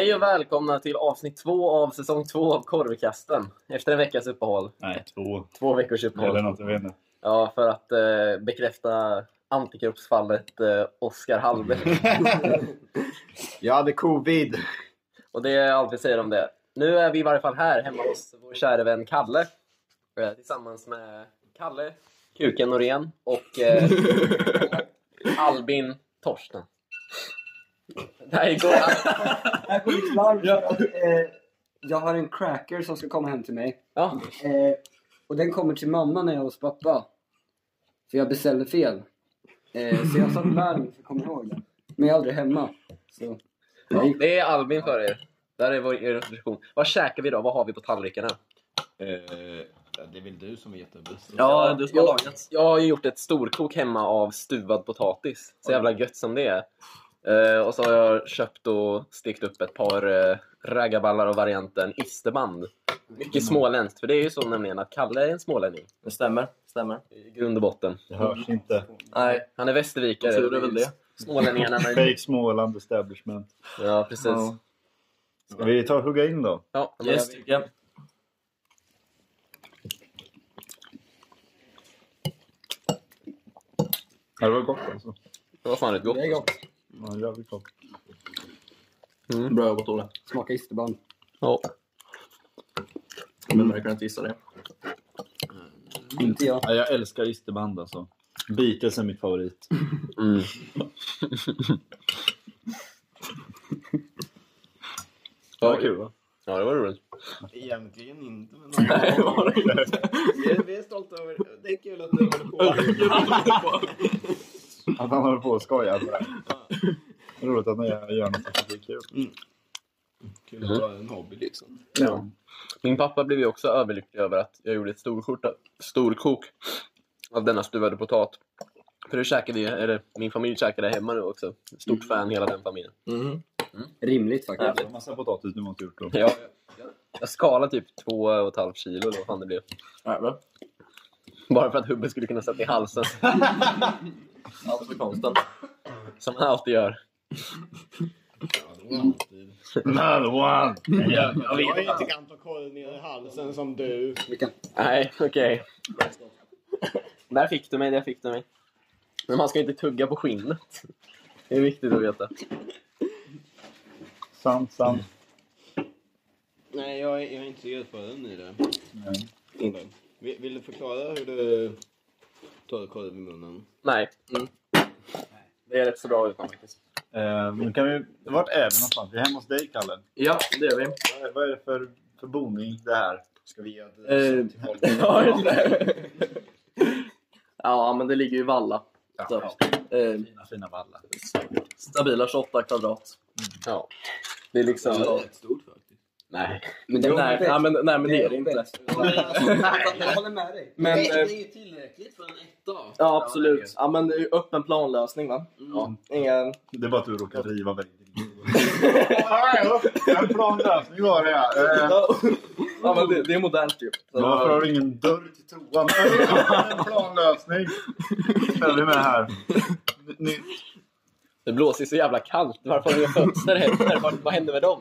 Hej och välkomna till avsnitt två av säsong två av Korvkasten. Efter en veckas uppehåll. Nej, två. Två veckors Eller uppehåll. något, jag vet inte. Ja, för att eh, bekräfta antikroppsfallet eh, Oskar Hallbäck. Jag hade covid. och det är allt vi säger om det. Nu är vi i varje fall här hemma hos vår kära vän Kalle. Eh, tillsammans med Kalle, Kuken Norén och eh, Albin Torsten. Det här går... Här mitt larm för att, eh, jag har en cracker som ska komma hem till mig. Ja, Eh, och den kommer till mamma när jag är hos pappa. För jag beställde fel. Eh, så jag satt larm för att komma ihåg det. Men jag är aldrig hemma. Så. Gick, det är Albin för er. Där är vår restriktion. Vad käkar vi då? Vad har vi på tallrikarna? Eh, ja, det är väl du som vet det bäst? Ja, du som har jag, lagat. jag har ju gjort ett storkok hemma av stuvad potatis. Så jävla gött som det är. Eh, och så har jag köpt och stekt upp ett par uh, raggarballar av varianten isterband. Mycket småländskt, för det är ju så nämligen att Kalle är en smålänning. Det stämmer. stämmer. I grund och botten. Det hörs inte. Nej, Han är västervikare. tur är väl det. Smålänningarna. Fake Småland establishment. Ja, precis. Ja. Ska vi ta och hugga in då? Ja, Yes, jag- tycker jag. Ja, det var gott alltså. det var fan rätt gott. det är gott. Ja, jävligt gott. Bra jobbat Olle. Smaka isterband. Ja. Men jag kan inte gissa det. Inte jag. Ja, jag älskar isterband alltså. Beatles är mitt favorit. Mm. Det var kul va? Ja, det var roligt. Egentligen inte, men Nej, det var det inte. vi, är, vi är stolta över. Det är kul att du håller på. Att han håller på och skojar. Roligt att ni gör något som är kul. Kul att ha en hobby liksom. Ja. Min pappa blev ju också överlycklig över att jag gjorde ett storkok, storkok av denna stuvade potat. För det käkade vi, eller min familj käkade hemma nu också. Stort fan hela den familjen. Mhm. Rimligt faktiskt. Det massa potatis du måste gjort då. Ja, jag skalade typ två och ett halvt kilo eller vad fan det blev. Jävlar. Bara för att Hubbe skulle kunna sätta i halsen. Allt för konsten. Som han alltid gör. Another one! Jag, jag vet inte kan ta korv ner i halsen som du. Vilken? Nej, okej. Där fick du mig, där fick du mig. Men man ska inte tugga på skinnet. Det är viktigt att veta. Sant, sant. Nej, jag är, jag är inte så erfaren i det. Nej. Inte. Vill, vill du förklara hur du tar korv i munnen? Nej. Mm. Det är rätt så bra utan faktiskt. Eh, men kan vi... Vart är vi någonstans? Vi är hemma hos dig, Kalle. Ja, det är vi. Vad är, vad är det för, för boning det här? Ska vi göra Eh, det till folk? Ja, just det. Ja, men det ligger ju i Valla. Så, eh, Fina, fina vallar. stabila 28 kvadrat. Ja. Det är liksom... Ja, det är stort faktiskt. Nej. Men Nej, nej, men, nej, men det är det inte. Jag håller med dig. Men, det, det eh, är ju tillräckligt för en etta. ja, absolut. Ja, men det är ju öppen planlösning, va? Ja. Ingen... Det är bara att du råkar riva väggen. En planlösning var det ja. Eh, Ja, men det, det är modernt ju. Så- Varför har du ingen dörr till toan? En planlösning. Vi med här? Nytt. Det blåser så jävla kallt. Varför har du fönster här? Vad, vad händer med dem?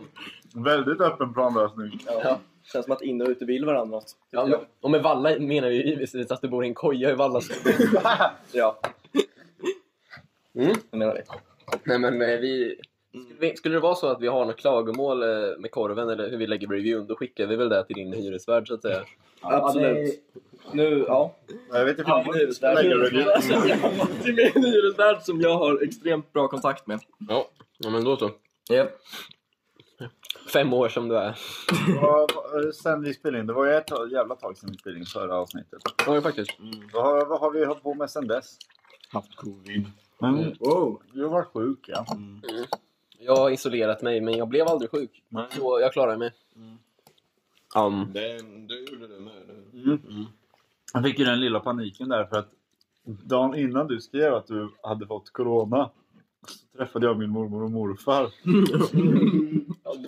Väldigt öppen planlösning. Ja. Känns som att in och ute vill varandra. Ja, men, och med Valla menar vi givetvis att du bor i en koja i Valla. Ja. Mm. Det menar vi. Nej men eh, vi... Skulle, det vara så att vi har något klagomål eh, med korven eller hur vi lägger reviewen, då skickar vi väl det till din hyresvärd så att säga. Absolut. Nu, ja. Jag vet inte Ja, man hyresvärd. Till min hyresvärd som jag har extremt bra kontakt med. Ja, ja men då så. Yep. Fem år som du är. Vad- Sen vi spelade in, det var ju ett jävla tag sedan vi spelade in förra avsnittet. Ja, ju faktiskt. Vad har, vad har vi hållit på med sen dess? Haft covid. Mm. Wow, du har varit sjuk ja. Jag har isolerat mig, men jag blev aldrig sjuk. Så jag klarar mig. Um, Det, det gjorde du med. Du. Mm. Jag fick ju den lilla paniken där för att dagen innan du skrev att du hade fått corona så träffade jag min mormor och morfar.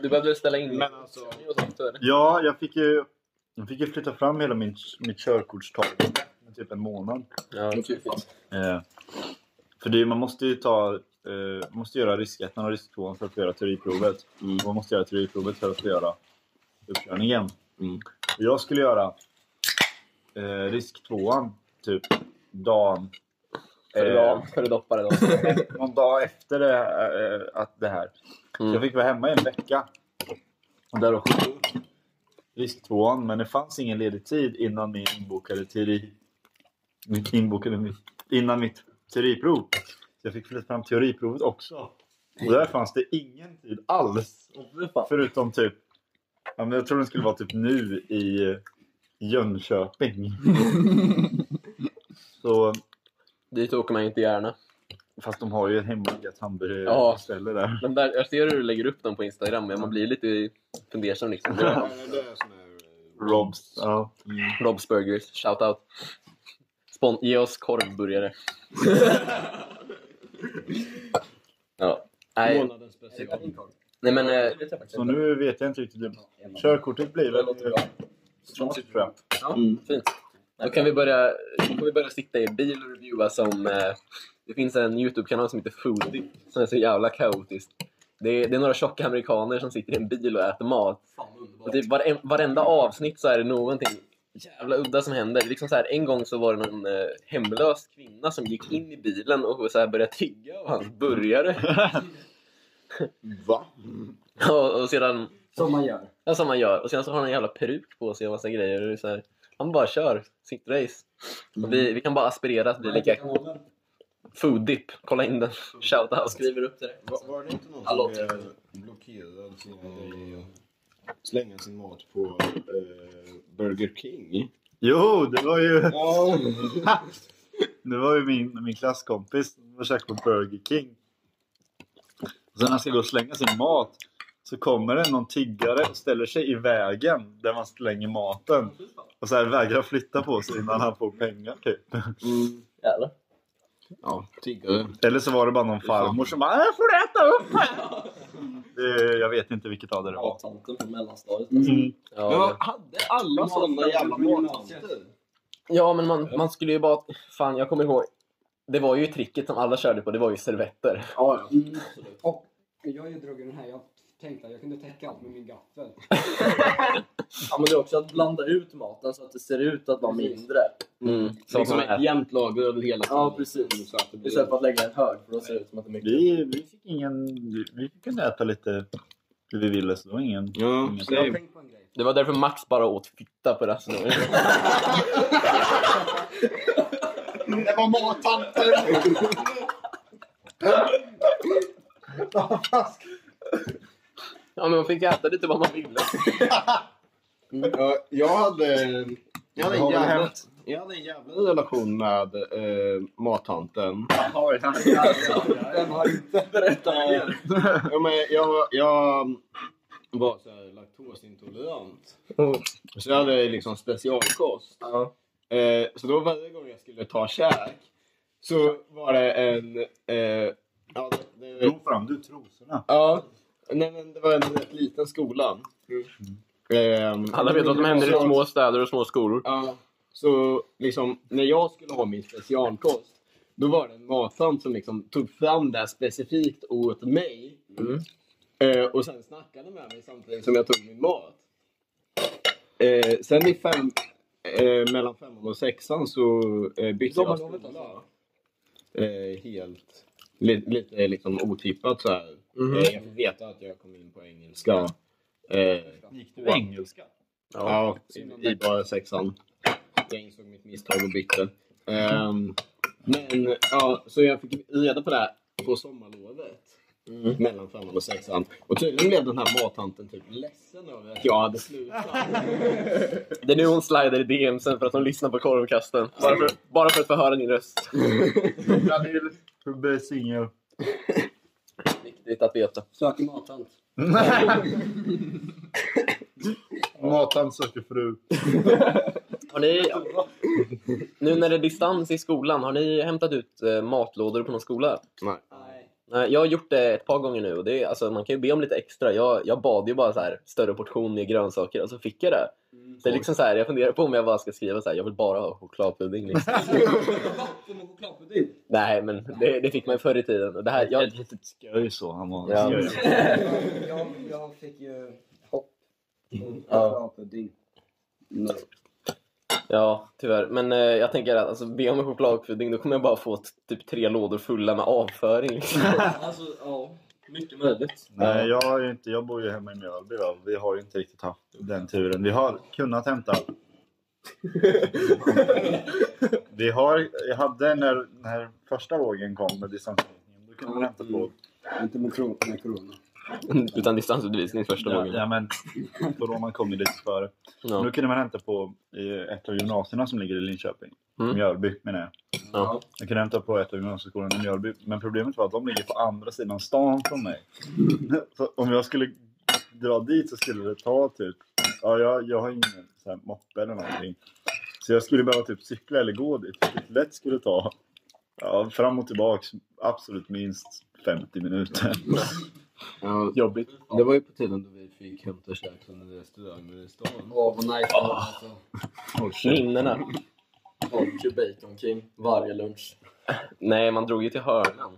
du behövde ställa in Men alltså- och sånt, eller? Ja, jag fick ju, jag fick ju flytta fram hela min, mitt körkortstagande med typ en månad. Ja. Eh, för det, man måste ju ta eh, måste göra riskettan och risktvåan för att få göra teoriprovet. Mm. Och man måste göra teoriprovet för att få göra uppkörningen. Mm. Och jag skulle göra eh, risktvåan typ dagen... Eh, dagen, före doppare då. någon dag efter det, eh, att det här. Mm. jag fick vara hemma i en vecka. Och där och risk tvåan, men det fanns ingen ledig tid innan min inbokade teori... Mitt inbokade, innan mitt teoriprov. Så jag fick flytta fram teoriprovet också. Och där fanns det ingen tid alls. Förutom typ... Ja, men jag tror den skulle vara typ nu i Jönköping. Så, Dit åker man inte gärna. fast de har ju ett hemligat Ja. hamburgerställe där. Men där, jag ser hur du lägger upp dem på Instagram, men man blir lite fundersam liksom. Ja, eh, Robs. Ja. Rob's Burgers, shout out. Spon ge oss korvburgare. ja. Nej, Månadens special. nej men... Eh, Så nu vet jag inte riktigt. Körkortet blir väl snart tror jag. ja, fint. Då kan vi börja, kan vi börja sitta i en bil och reviewa som... Eh, det finns en YouTube-kanal som heter Foodie som är så jävla kaotiskt. Det är, det är några tjocka amerikaner som sitter i en bil och äter mat. Och typ vare, varenda avsnitt så är det någonting jävla udda som händer. Liksom så här, en gång så var det någon eh, hemlös kvinna som gick in i bilen och så här började tigga av hans burgare. Va? och, och sedan, Som man gör. ja, som man gör. Och sen så har han en jävla peruk på sig och massa grejer. Och så här, han bara kör sitt race. Och vi, vi kan bara aspirera att bli lika food dip. Kolla in den. Shout out. Skriver upp det. Var, var det inte någon Hallå. som blev blockerad från att slänga sin mat på eh, Burger King? Jo, det var ju, det var ju min, min klasskompis som var på Burger King. Så när han ska gå och slänga sin mat så kommer det någon tiggare och ställer sig i vägen där man slänger maten. Och så här vägrar flytta på sig innan han får pengar typ. Mm. Jävlar. Ja, tiggare. Eller så var det bara någon farmor som bara "Äh, får du äta upp här?" det, Jag vet inte vilket av det var. Tanten från mellanstadiet. Mm. Ja, Ja, hade alla sådana jävla mattanter? ja men man, man skulle ju bara... Fan, jag kommer ihåg. Det var ju tricket som alla körde på. Det var ju servetter. Ja, ja. Mm. Och jag har ju dragit den här. Jag tänkte att jag kunde täcka allt med min gaffel. ja, men det är också att blanda ut maten så att det ser ut att vara mindre. Mm. Så Liksom ett jämnt lager över hela Ja, precis. Så att det blir... Istället för att lägga en hög, för då ser det ut som att det är mycket. Vi, vi fick ingen... Vi kunde äta lite hur vi ville så det var ingen... Ja, ingen grej. Det var därför Max bara åt fitta på rasten. Det var mattanter! Ja, men man fick äta lite vad man ville. Ja, jag hade... Jag hade, en jävla, jag hade en jävla relation med eh, mattanten. Vem har inte? Berätta mer. Ja, men jag, jag var så här laktosintolerant. Så jag hade liksom specialkost. Ja. Eh, så då varje gång jag skulle ta käk så var det en... Eh, ja, det, det, Drog fram du trosorna. ja, nej, men det var en rätt liten skola. Eh, Alla vet vad som händer i små städer och små skolor. Ja, så liksom när jag skulle ha min specialkost då var det en mattant som liksom tog fram det här specifikt åt mig. Eh, och sen snackade med mig samtidigt som jag tog min mat. Eh, sen i fem, eh, mellan femman och sexan så eh, bytte jag Sommarlovet skola. Eh, helt, li, lite liksom otippat så här. Mhm. Eh, jag fick veta att jag kom in på engelska. Eh, Gick du engelska? Ja, i, i bara sexan. Jag insåg mitt misstag och bytte. Ehm, men ja, så jag fick reda på det här på sommarlovet. Mellan femman och sexan. Och tydligen blev den här mattanten typ ledsen över att jag hade slutat. Det är nu hon slider i DM sen för att hon lyssnar på korvkasten. Bara för, bara för att få höra din röst. För att bli singel. Viktigt att veta. Söker mattant. Matan söker fru. Har ni, nu när det är distans i skolan, har ni hämtat ut eh, matlådor på någon skola? Nej. Jag har gjort det ett par gånger nu och det är, alltså, man kan ju be om lite extra. Jag, jag bad ju bara så här större portion med grönsaker och så fick jag det. Det är liksom så här, jag funderar på om jag bara ska skriva så här, jag vill bara ha chokladpudding. Liksom. Får man chokladpudding? Nej, men det, det fick man ju förr i tiden. Och det här, jag, Ett litet skoj så. Han var Ja. jag, jag fick ju hopp. Ja. Chokladpudding. Nej. Ja, tyvärr. Men eh, jag tänker att alltså, be om chokladpudding, då kommer jag bara få typ tre lådor fulla med avföring. Liksom. Alltså, ja. Mycket möjligt. Nej, jag, har ju inte, jag bor ju hemma i Mjölby. Va? Vi har ju inte riktigt haft den turen. Vi har kunnat hämta... vi har, jag hade när, när första vågen kom med distansundervisningen, då kunde man hämta på... Inte med, med corona. Utan distansundervisning första Ja, gången. ja, men coronan kom ju lite före. Ja. Då kunde man hämta på ett av gymnasierna som ligger i Linköping. Mm. Mjölby menar jag. Ja. Jag kunde hämta på ett av gymnasieskolorna i Mjölby. Men problemet var att de ligger på andra sidan stan från mig. Så om jag skulle dra dit så skulle det ta typ... Ja, jag, jag har ingen så här moppe eller någonting. Så jag skulle behöva typ cykla eller gå dit. Lätt skulle ta ja, fram och tillbaks absolut minst 50 minuter. Ja, Jobbigt. det var ju på tiden då vi fick hämta käk från restauranger i stan. Åh, vad nice. Alltså. Minnena. Barbecue bacon king. Varje lunch. Nej, man drog ju till hörnan.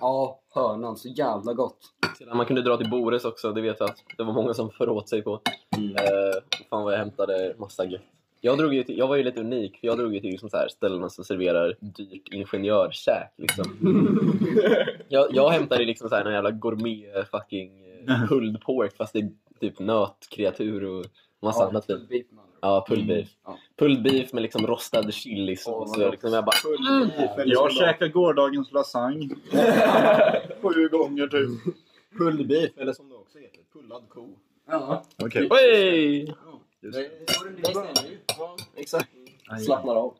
Ja, hörnan. Så jävla gott. Sedan man kunde dra till Bores också, det vet jag att det var många som föråt sig på. Eh, fan vad jag hämtade massa gött. Jag, drog ju till, jag var ju lite unik, för jag drog ju till liksom så här ställena som serverar dyrt ingenjörskäk. Liksom. jag, jag hämtade liksom så här någon jävla gourmet fucking eh, pulled pork fast det är typ nötkreatur och massa annat fint. Ja, pulled beef. Ja. Pulled beef med liksom rostad chilisås. Åh, och liksom jag bara, Jag käkade gårdagens lasagne. Sju gånger typ. Pulled beef, eller som det också heter, pullad ko. Ja. Okej. Oj! Det, det stämmer ju. Ja, exakt. Slappnar av.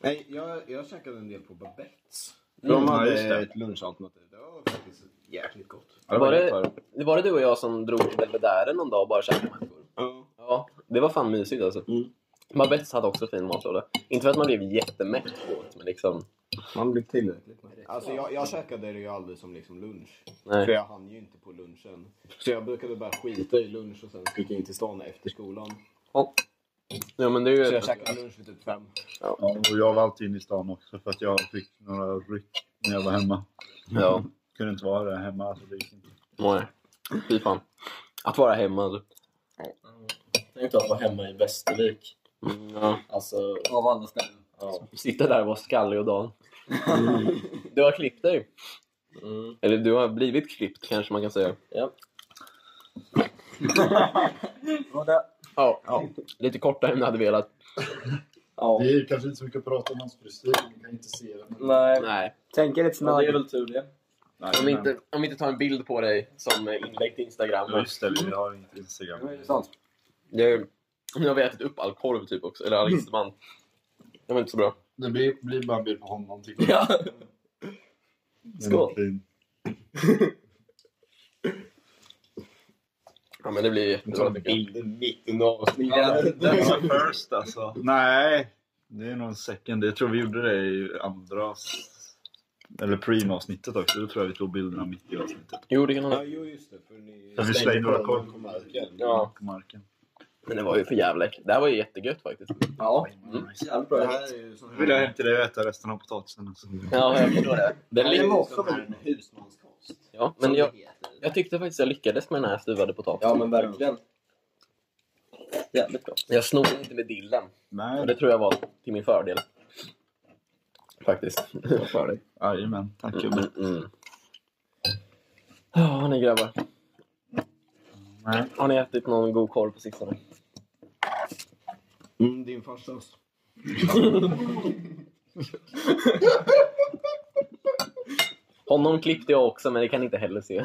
Nej, jag, jag käkade en del på Babettes. Mm, De ja, hade just det. ett lunchalternativ. Det var faktiskt jäkligt gott. Ja, Var det-? Det var det du och jag som drog till Belvedere någon dag och bara käkade mackor? Ja. Ja, det var fan mysigt alltså. Mm. Babettes hade också fin matlåda. Inte för att man blev jättemätt på det, men liksom... Man blir tillräckligt med Alltså jag, jag käkade det ju aldrig som liksom lunch. För Nej. jag hann ju inte på lunchen. Så jag brukade bara skita i lunch och sen sticka in till stan efter skolan. Ja, men det är ju... Så jag käkade lunch vid typ fem. Ja, och jag var alltid inne i stan också för att jag fick några ryck när jag var hemma. Ja, Kunde inte vara där hemma. Alltså, det gick inte. nej. Fy fan. Att vara hemma alltså. Tänk dig att vara hemma i Västervik. Mm, ja. Alltså, Av alla ställen. ja. Sitta där och vara skallig och dan. Du har klippt dig. Mm. Eller du har blivit klippt kanske man kan säga. Ja. Ja, ja. lite kortare än du hade velat. ja. Det är kanske inte så mycket att prata om hans frisyr, ni kan inte se den. Men... Nej, Nej. Tänk er ett men det är väl tur det. Nej, Om vi, men- inte, om vi inte tar en bild på dig som inlägg till Instagram. Ja, just det. Vi har inte Instagram. Ja, det är sant. Det, nu har vi ätit upp all korv typ också, eller all isterband. Det var inte så bra. Det blir, blir bara en bild på honom. Tycker Ja. Skål. Fin. Ja men det blir jättebra tycker jag. Bilder mitt under avsnittet. That's a first alltså. Nej, det är nog en second. Jag tror vi gjorde det i andra... s- Eller pre-avsnittet också. Då tror jag vi tog bilderna mitt i avsnittet. Jo det kan Ja, jo just det. För ni Ja, vi slängde några kolven korv. på marken. Ja. På marken. Men det var ju för jävla äckligt. Det här var ju jättegött faktiskt. Ja. Jävligt Det bra. här är ju vill jag hem till dig och äta resten av potatisen. Alltså. Ja, jag förstår det. Det Den lig- också en husmanskost. ja, men det jag, jag tyckte faktiskt jag lyckades med den här stuvade potatisen. Ja men verkligen. Jävligt bra. Jag snodde inte med dillen. Och Nej, det tror jag var till min fördel. Faktiskt. för dig. Jajamän, tack gubben. Mm, mm. Ja, ni grabbar. Nej. Har ni ätit någon god korv på sistone? Mm, din farsas. Honom klippte jag också, men det kan ni inte heller se.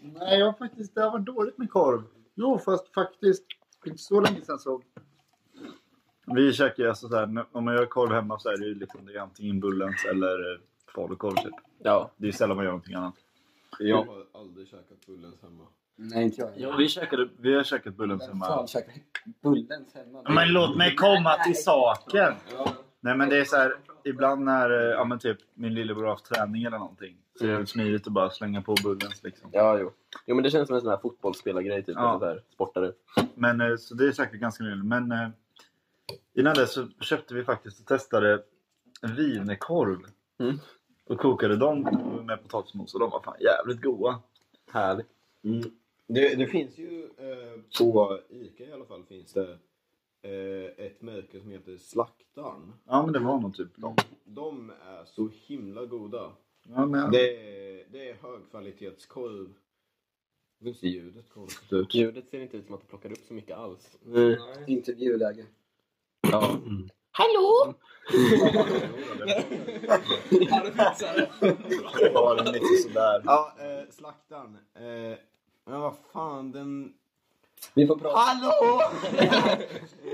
Nej, jag har faktiskt, det har varit dåligt med korv. Jo, fast faktiskt, inte så länge sedan så... Vi käkar ju alltså såhär, om man gör korv hemma så är det ju liksom, det är antingen Bullens eller falukorv typ. Ja. Det är sällan man gör någonting annat. Jag har aldrig käkat Bullens hemma. Nej, inte jag. Ja, vi, käkade, vi har käkat Bullens Vem hemma. fan käkar Bullens hemma? Men låt mig komma till saken! Nej men det är så här, ibland när eh, ja, men typ, min lillebror har haft träning eller någonting. Så är det jävligt smidigt att bara slänga på Bullens liksom. Ja, jo. Jo, men det känns som en sån här fotbollsspelargrej, typ. Ja. Där, sportare. Men eh, så det är säkert ganska nyligen. Men eh, innan det så köpte vi faktiskt och testade en wienerkorv. Mm. Och kokade dem med potatismos och de var fan jävligt goda. Härligt. Mm. Det, det finns ju eh, på Ica i alla fall finns det eh, ett märke som heter Slaktaren. Ja men det var nog typ de. De är så himla goda. Ja, men, Det är, det är högkvalitetskorv. Hur ser ljudet konstigt ut? Ljudet ser inte ut som att det plockar upp så mycket alls. Intervjuläge. Ja. Hallå! det var den lite sådär. Ja, eh, Slaktaren. Eh, men vad fan, den... Vi får prata. Hallå!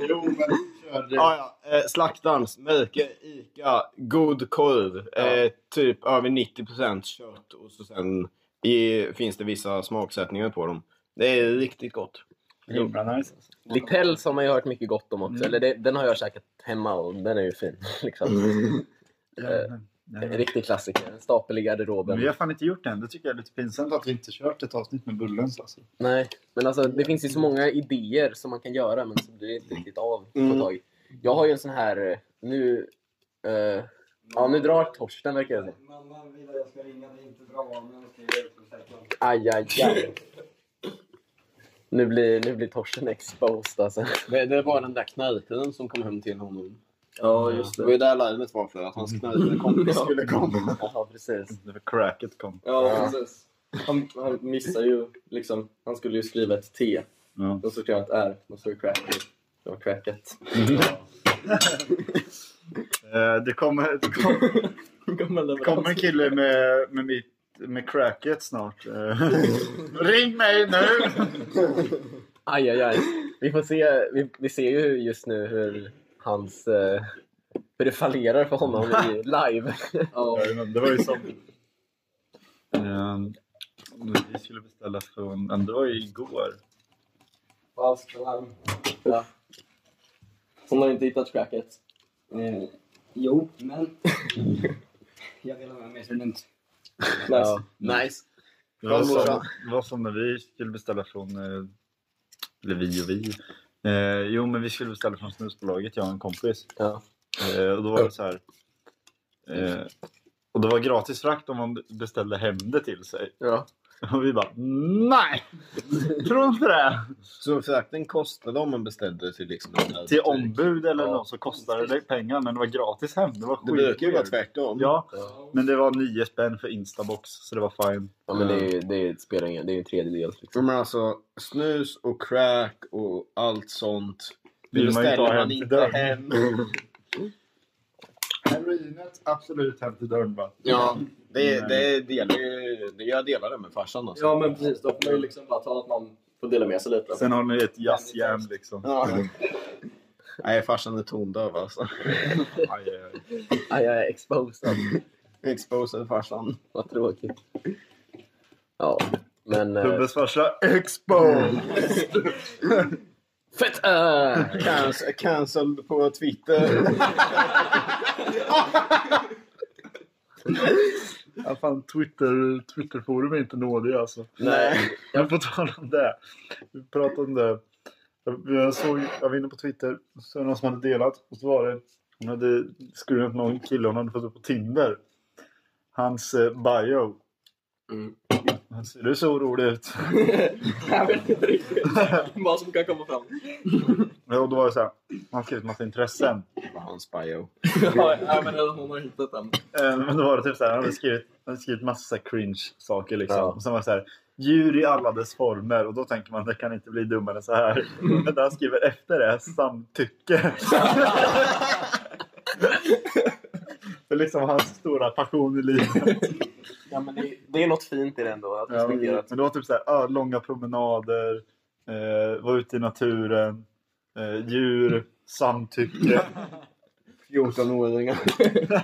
Jo men kör det. Ja, ja. Eh, slaktarens märke ICA God korv. Eh, typ över 90% kött och så sen i, finns det vissa smaksättningar på dem. Det är riktigt gott. Himla nice. Littells har man ju hört mycket gott om också. Mm. Eller det, den har jag käkat hemma och den är ju fin. Liksom. Ja, men- En riktig klassiker. En stapel i Men garderoben. vi har fan inte gjort det än. Det tycker jag är lite pinsamt att vi inte kört ett avsnitt med Bullens alltså. Nej, men alltså det finns ju så många idéer som man kan göra men så blir det inte riktigt av på Mm. tag. Jag har ju en sån här, eh, nu... eh, ja, nu drar Torsten verkar det som. Mamma vill att jag ska ringa, det är inte bra. Men jag ska göra det på säkert. Aj, aj, aj. Nu blir, nu blir Torsten exposed alltså. Det, det var den där knarkaren som kom hem till honom. Ja, just Det det. var ju där larmet var för att hans knarkare kompis skulle komma. Ja, precis. Det var cracket kom. Ja, precis. Han, han missar ju liksom. Han skulle ju skriva ett T. Ja. Och så skrev han ett R. Och så är det cracket. Det var cracket. Eh, det kommer, det kommer, Kommer kommer en kille med, med, mitt, med cracket snart. Ring mig nu! Aj, aj, aj. Vi får se, vi, vi ser ju just nu hur hans... eh, hur det fallerar för honom i live. Ja. Det var ju som... Eh, vi skulle beställa från... men Det var ju igår. Falskt larm. ja. Hon har inte hittat cracket. Eh, jo, men... jag delar med mig så det är lugnt. Nice. Ja. Nice. Det var, som, det var som när vi skulle beställa från... eh, Eller vi och vi. Eh, jo, men vi skulle beställa från snusbolaget, jag och en kompis. Ja. Eh, och då var det så här. Eh, och det var gratis frakt om man beställde hem det till sig. Ja. Och vi bara nej! Tror inte det! Så frakten kostade om man beställde till liksom en Till ombud eller Ja. något så kostade det pengar men det var gratis hem. Det var Det brukar ju vara tvärtom. Ja, men det var nio spänn för Instabox så det var fine. ja, men det, är- det spelar ingen... Det är en tredjedel. Liksom. Men alltså, snus och crack och allt sånt. Det Vill man beställer man hem till inte dörren. hem. Heroinet absolut hem till dörren bara. Ja, det, det, delar, ju- det, jag delar det med farsan alltså. Ja, men precis. Då får man ju liksom bara ta att man får dela med sig lite. Sen har ni ett jazzjärn liksom. Ja. Nej, farsan är tondöv alltså. Aj, aj, aj. Aj, aj, exposed. Exposed farsan. Vad tråkigt. Ja, men... eh, Hubbes farsa expo! Fett! äh! Cancel, cancelled på Twitter. Ja, fan, Twitter, Twitterforum är inte nådiga alltså. Nej. Men på tal om det. Vi pratade om det. Jag, såg, jag var inne på Twitter. Så var det någon som hade delat. Och så var det. Hon hade skrivit någon kille hon hade fått upp på Tinder. Hans eh, bio. Mm. Han ser du så orolig ut? Jag vet inte riktigt vad som kan komma fram. Ja, och då var det så här. Han har skrivit massa intressen. Det var hans bio. Ja, men hon har hittat den. Eh, Men då var det typ så här. Han hade skrivit, han hade skrivit massa cringe saker liksom. Ja. Och sen var det så här. Djur i alla dess former. Och då tänker man det kan inte bli dummare än så här. Men det han skriver efter det är samtycke. det är liksom hans stora passion i livet. Ja, men det, det är något fint i det ändå. Att Ja, men, det var typ så här, ja, långa promenader, eh, vara ute i naturen, eh, djur, samtycke. 14-åringar.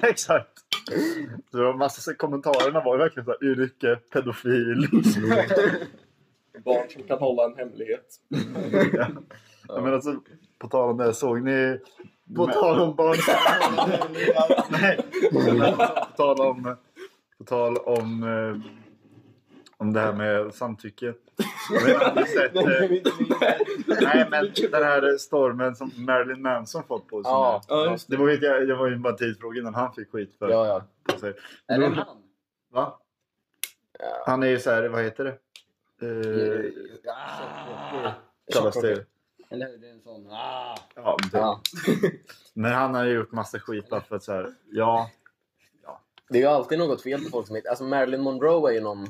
Exakt. Så det var massa, så kommentarerna var ju verkligen så här, yrke, pedofil. Barn som kan hålla en hemlighet. ja. Men alltså, på tal om det, såg ni På tal om barn. Nej. På tal om, på tal om, eh, om det här med samtycke. Jag vet inte om ni har sett, eh, nej men den här stormen som Marilyn Manson fått på sig. Ja. Ja, just det. var, inte, det var ju bara en tidsfråga innan han fick skit för Ja, ja. på sig. Är det han? Va? Ja. Han är ju såhär, vad heter det? Eh, Ah. kallas det. Eller hur? Det är en sån... Ah. Ja, det. Ja. Men han har ju gjort massa skit bara för att såhär, ja. Det är ju alltid något fel på folk som inte... Alltså Marilyn Monroe är ju någon,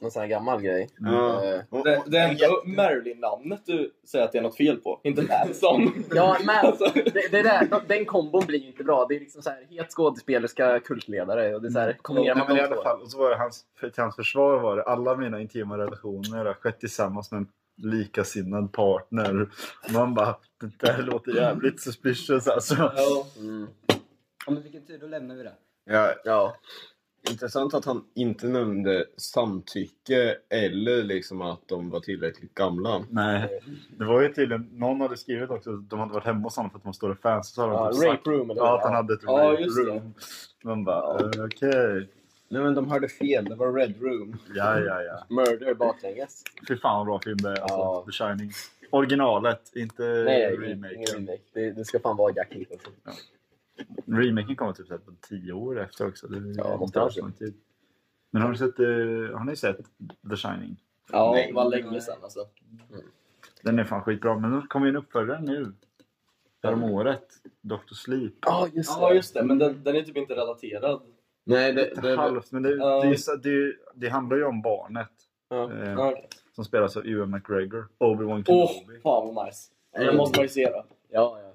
någon sån här gammal grej. Ja. Eh, Det, det är ändå Marilyn-namnet du säger att det är något fel på. Inte Manson. Ja, men Alltså. det, det där, den kombon blir inte bra. Det är liksom så här, het skådespelerska kultledare. Och det är så här, kombinerar Nej, man men i de alla två. fall, och så var det hans, för till hans försvar var det alla mina intima relationer har skett tillsammans med en likasinnad partner. Man bara, det där låter jävligt suspicious alltså. Ja. Mm. Ja, men vilken tur, då lämnar vi det. Ja, Ja. intressant att han inte nämnde samtycke eller liksom att de var tillräckligt gamla. Nej, det var ju tydligen, någon hade skrivit också att de hade varit hemma hos honom för att de var stora fans. Så hade de Ja, typ sagt rape room eller ja, att han hade ett Ja, rape det. room. Man bara, okej. Nej men de hörde fel, det var Red Room. Ja, ja, ja. Murder baklänges. Fy fan vad bra film det är. Alltså, Ja. The Shining. Originalet, inte Nej, remaken. remake. Det, det ska fan vara Jack Nicholson. Remaken kommer typ så på tio år efter också. Det Ja, det måste ha tid. Men har ni sett, eh, har ni sett The Shining? Ja, Nej. det var länge sedan alltså. Den är fan skitbra, men nu kommer ju en uppföljare nu. Härom året. Dr. Sleep. Ja, just Ja, just det. Men den, den är typ inte relaterad. Nej, det, Lite det, halvt, men det, Ja. det, det, det handlar ju om barnet. Ja. Eh, Ja. Som spelas av Ewan McGregor. Obi-Wan Åh, Kenobi. fan vad nice. Det måste man ju se då. Ja, ja.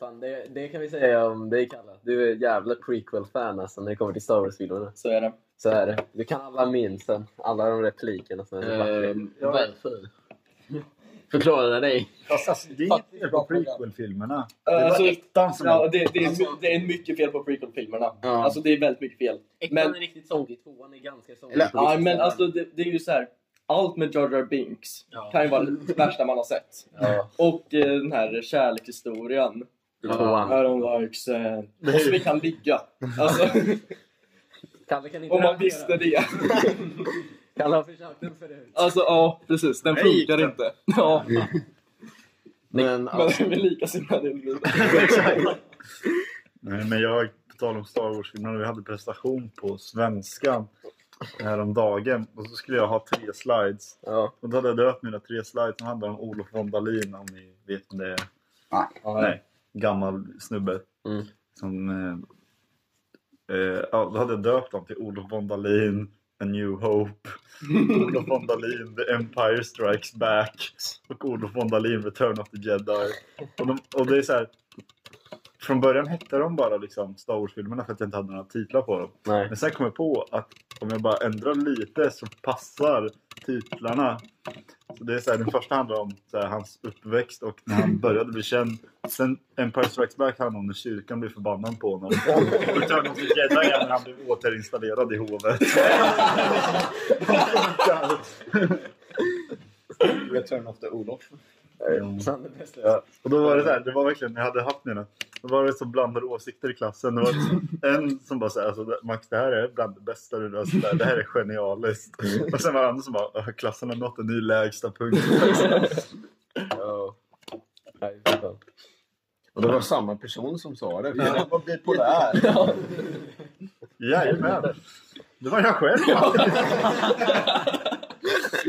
Fan, det, det kan vi säga om dig, Kalle. Du är jävla prequel-fan alltså, när det kommer till Star Wars-filmerna. Så är det. Så är det. Du kan alla minsen, alla de replikerna. Som är eh, varför? Förklara dig. Fast alltså, det är inget fel på prequel-filmerna. Det var alltså, ettan som Ja, är... det, det, är, det är mycket fel på prequel-filmerna. Ja. Alltså det är väldigt mycket fel. Ettan Men- är riktigt sångig, tvåan är ganska sångig. Ja, men alltså det, det är ju så här. Allt med Jar Jar Binks Ja. kan ju vara det värsta man har sett. Ja, Och eh, den här kärlekshistorien. tvåan. I don't like sand. Och så vi kan ligga. Alltså, Kalle kan inte om man visste det. Kalle har försökt den förut. Alltså ja, precis. Den Nej, funkar den- inte. Ja, Men men alltså, vi är likasinnade. Nej, men jag, på tal om Star Wars-filmerna, vi hade prestation på svenskan häromdagen. Och så skulle jag ha tre slides. Ja. Och då hade jag döpt mina tre slides som handlar om Olof von Dalin, om ni vet vem det är. Nej, gammal snubbe. Mm. Som, eh, eh, ja, då hade jag döpt dem till Olof von Dalin, A New Hope, Olof von Dalin, The Empire Strikes Back och Olof von Dalin, Return of the Jedi. Och, de, och det är så här, från början hette de bara liksom Star Wars-filmerna för att jag inte hade några titlar på dem. Nej. Men sen kom jag på att om jag bara ändrar lite så passar titlarna. Så det är så här, den första handlar om här, hans uppväxt och när han började bli känd. Sen Empire Strikes Back handlar om när kyrkan blev förbannad på honom. Och Return of the Jedi är när han blev återinstallerad i hovet. Return of the Olof. Bästa. Ja, och då var det så här, det var verkligen, jag hade haft mina, då var det så blandade åsikter i klassen. Det var en som bara såhär, alltså, Max det här är bland det bästa du har sett, det här är genialiskt. Och sen var det andra som bara, "Åh, klassen har nått en ny lägsta punkt. Ja. Nej. Och det var samma person som sa det. Jag var bipolär. Jajamän. Det var jag själv.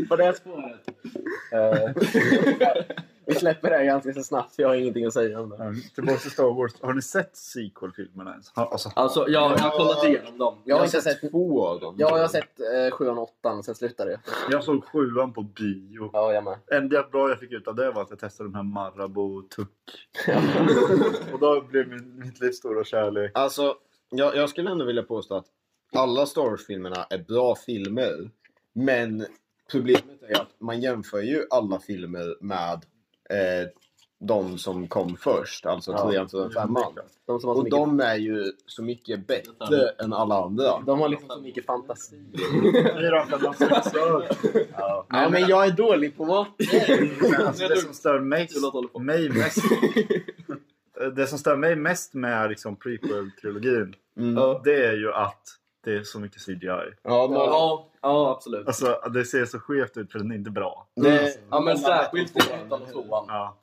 På det spåret. Eh, vi släpper det här ganska så snabbt, för jag har ingenting att säga om det. Ja, Tillbaka till Star Wars. Har ni sett sequel-filmerna ens? Ha- Alltså, Alltså, jag, jag har kollat igenom dem. Jag har inte sett... två av dem. Ja, jag har sett eh, 7 och 8 sen slutade det. jag såg sjuan på bio. Ja, jag med. enda bra jag fick ut av det var att jag testade de här Marabou Tuck. och då blev min, mitt livs stora kärlek. Alltså, jag, jag skulle ändå vilja påstå att alla Star Wars-filmerna är bra filmer. Men problemet är att man jämför ju alla filmer med eh, de som kom först. Alltså Ja. trean, fyran, femman. De som har så Och mycket... de är ju så mycket bättre än alla andra. De har liksom så mycket fantasi. Ja. Men jag är dålig på mat. Alltså, det som stör mig, mig mest det som stör mig mest med liksom prequel-trilogin, Ja. det är ju att det är så mycket CGI. Ja, Ja, ja, absolut. Alltså, det ser så skevt ut för den är inte bra. det, Ja, men särskilt i ettan och tvåan. Ja.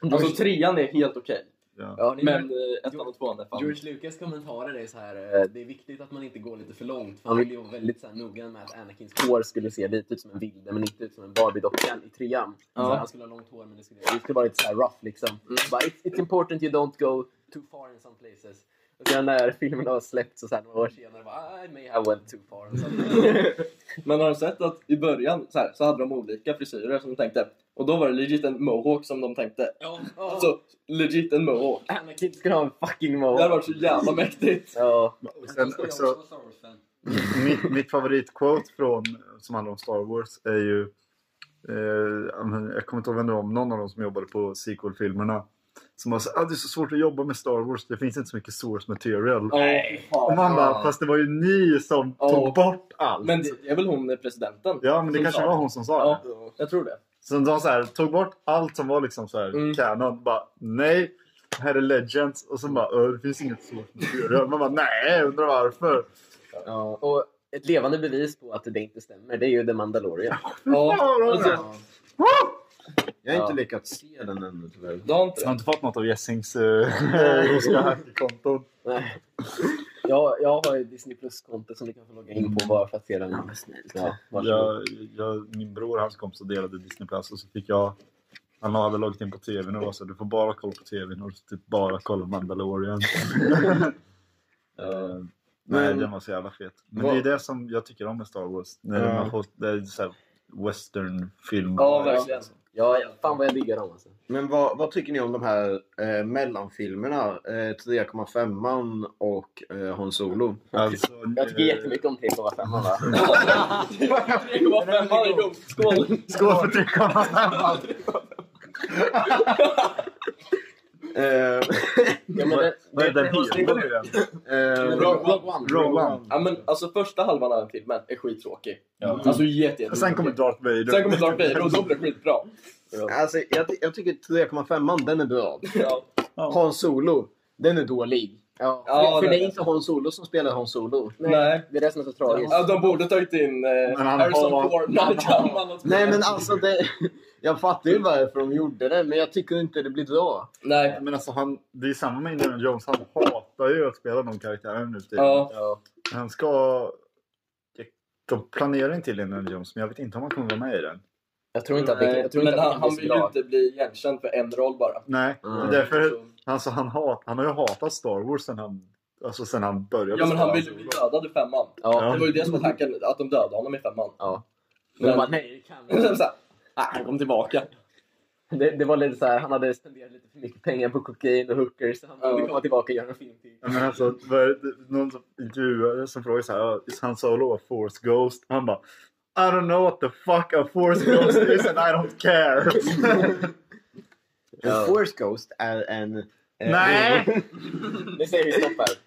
Alltså trean är helt okej. ja. Ja, är Men eh, ettan och tvåan är fan... George Lucas kommentarer är så här, eh, det är viktigt att man inte går lite för långt. För han ville ju vara väldigt så här, noggrann med att Anakins hår skulle se lite ut som en vilde men inte ut som en Barbie-docka i trean. Så här, han skulle ha långt hår men det skulle, det skulle vara lite så här rough liksom. Bara, it's, it's important you don't go too far in some places. Och sen när filmen har släppts och så här, några år senare bara, I may have went too far. in some places." Men har du sett att i början så, här, så hade de olika frisyrer som de tänkte. Och då var det legit en mohawk som de tänkte. Ja, ja. Alltså legit en mohawk. Anakin skulle ha en fucking Det hade mohawk. varit så jävla mäktigt. Ja. Och sen också, mitt, mitt favoritquote från, som handlar om Star Wars är ju... Eh, jag kommer inte ihåg vem det var, någon av dem som jobbade på sequel-filmerna. Som var så ah, det är så svårt att jobba med Star Wars, det finns inte så mycket source material. Nej. Och man bara, fast det var ju ni som Ja. tog bort allt. Men det är väl hon presidenten? ja, men det kanske var hon som sa Ja, det. jag tror det. Så de så här, tog bort allt som var liksom så här, Mm. canon. Bara, nej, här är Legends. Och så bara, "Ö, det finns inget source material. Man bara, nej, undrar varför. Ja, och ett levande bevis på att det inte stämmer, det är ju The Mandalorian. Ja, alltså, jag har inte Ja. lyckats se den ännu tyvärr. du har inte Jag har inte fått något av Jessings uh, ryska hackerkonton. Nej. Jag, jag har ju Disney Plus-konto som du kan få logga in på bara för att se den. Ja, varsågod. Jag, jag, min bror och hans kompis delade Disney Plus och så fick jag han hade loggat in på tvn och var så du får bara kolla på tvn och typ bara kolla Mandalorian. Eh, nej, den var så jävla fet. Men Vad- det är det som jag tycker om med Star Wars. När Ja. man får, det är så här western-film. Ja, verkligen. Ja, fan vad jag diggar dem alltså. Men vad, vad tycker ni om de här eh, mellanfilmerna? Eh, 3,5 och eh, Han Solo? Alltså, Jag tycker eh, jättemycket om 3,5 va? 3,5 varje gång. Skål! Skål för 3,5! Eh, Ja, men Vad den heter nu igen? eh, Rogue One. Ja, men alltså första halvan av den filmen är skittråkig. Ja. Alltså jätte, jätte sen kommer Darth Vader. Sen kommer Darth Vader och då blir det skitbra. alltså, jag, jag tycker 3,5 den är bra. Ja. Han Solo, den är dålig. Ja, Ja, för, det- det är inte Han Solo som spelar Han Solo. Nej. Det är det som är så tragiskt. Ja, de borde tagit in eh, Men han Harrison har- Ford gammal. Nej men alltså det... Jag fattar ju varför de gjorde det, men jag tycker inte det blir bra. Nej. Men alltså han, det är samma med Indiana Jones. Han hatar ju att spela de karaktärerna nu tiden. Ja. Ja. Han ska... De planerar inte till Indiana Jones, men jag vet inte om han kommer vara med i den. Jag tror inte att det, Nej, jag tror men inte han, han vill ju inte bli igenkänd för en roll bara. Nej, Mm. därför... Så- Alltså, han, hat, han har ju hatat Star Wars sen han, alltså, sen han började Ja men han ville bli dödad i femman. Ja. Det var ju det som var tanken, att de dödade honom i femman. ja. Men Men- bara, nej, det kan inte. sen ah, han kom tillbaka. det, det var lite så här, han hade spenderat lite för mycket pengar på kokain och hookers. Så han Ja. ville komma tillbaka och göra en film till. Ja, men alltså, det, någon som intervjuade som frågade så här, "Ah, is Han Solo a Force Ghost? Han bara, I don't know what the fuck a Force Ghost is and I don't care. En Force Ghost är en... eh, Nej! Det säger vi stopp här.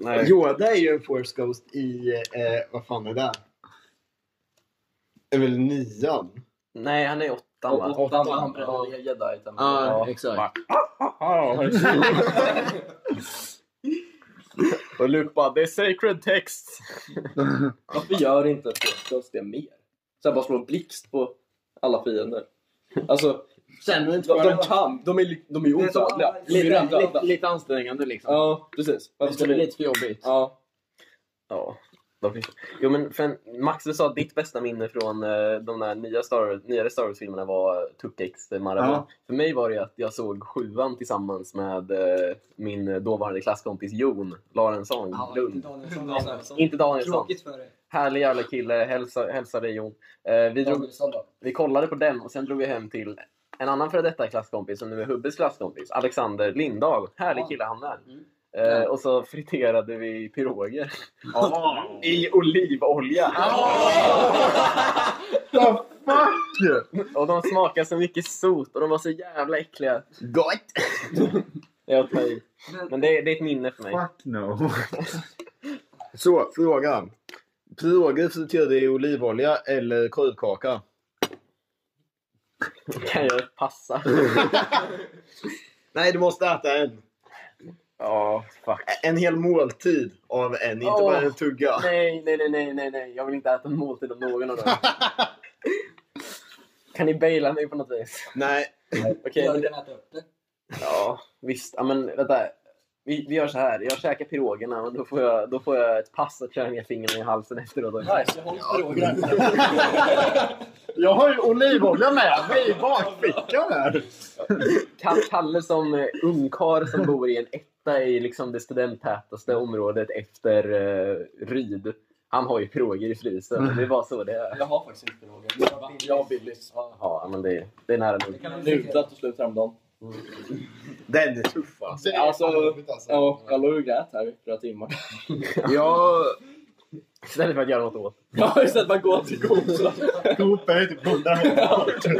Nej. Yoda är ju en Force Ghost i... Eh, vad fan är det? är väl nian? Nej, han är åttan va? Och åttan, Åttan. han brände ner jedi. Ja, exakt. Och Luke bara, det är sacred text. Varför gör inte Force Ghost det mer? Så här bara slå en blixt på alla fiender. Alltså, Känner inte de, de det? kan. De är, de är Det odödliga. Lite, lite, lite ansträngande liksom. Ja, precis. Varför Det ska vi... lite för jobbigt. Ja. Ja. de Jo men för en, Max, du sa att ditt bästa minne från eh, de där nya Star, nyare Star Wars-filmerna var Tuckex Marathon. Ja. För mig var det att jag såg sjuan tillsammans med eh, min dåvarande klasskompis Jon Larensson Lund. Inte Danielsson. Tråkigt för dig. Härlig jävla kille, hälsa, hälsa dig Jon. Eh, vi, drog, vi kollade på den och sen drog vi hem till en annan före detta klasskompis som nu är Hubbes klasskompis, Alexander Lindahl. Härlig Ja. kille han med. Mm. Eh, och så friterade vi piroger. I olivolja. Fuck! Och de smakade så mycket sot och de var så jävla äckliga. Gott! Jag tar i. Men det, är- det är ett minne för mig. Fuck no. Så, Piroger friterade i olivolja eller korvkaka? Kan jag passa? Nej, du måste äta en. Ja, fuck. En hel måltid av en, inte Åh. bara en tugga. Nej, nej, nej, nej, nej, nej. Jag vill inte äta en måltid av någon av dem. Kan ni baila mig på något vis? Nej. Okej, jag men det, kan äta upp det. ja, visst. Ja, men vänta. Vi, vi gör så här. Jag käkar pirogerna och då får jag, då får jag ett pass att köra ner fingrarna i halsen efteråt. Nice, jag håller pirogerna. Jag har ju olivolja med mig i bakfickan här. Ka- Kalle som eh, ungkarl som bor i en etta i liksom det studenttätaste området efter uh, Ryd. Han har ju piroger i frysen. Det bara så det är. Jag har faktiskt inte piroger. Jag har Billys. Ja, men det, det är nära nog. Nudlat och slut häromdagen. Den är tuff alltså. Alltså, ja, jag låg och grät här i flera timmar. Jag... Istället för att göra något åt. Ja, istället för att gå till Gosa. Coop är typ 100 meter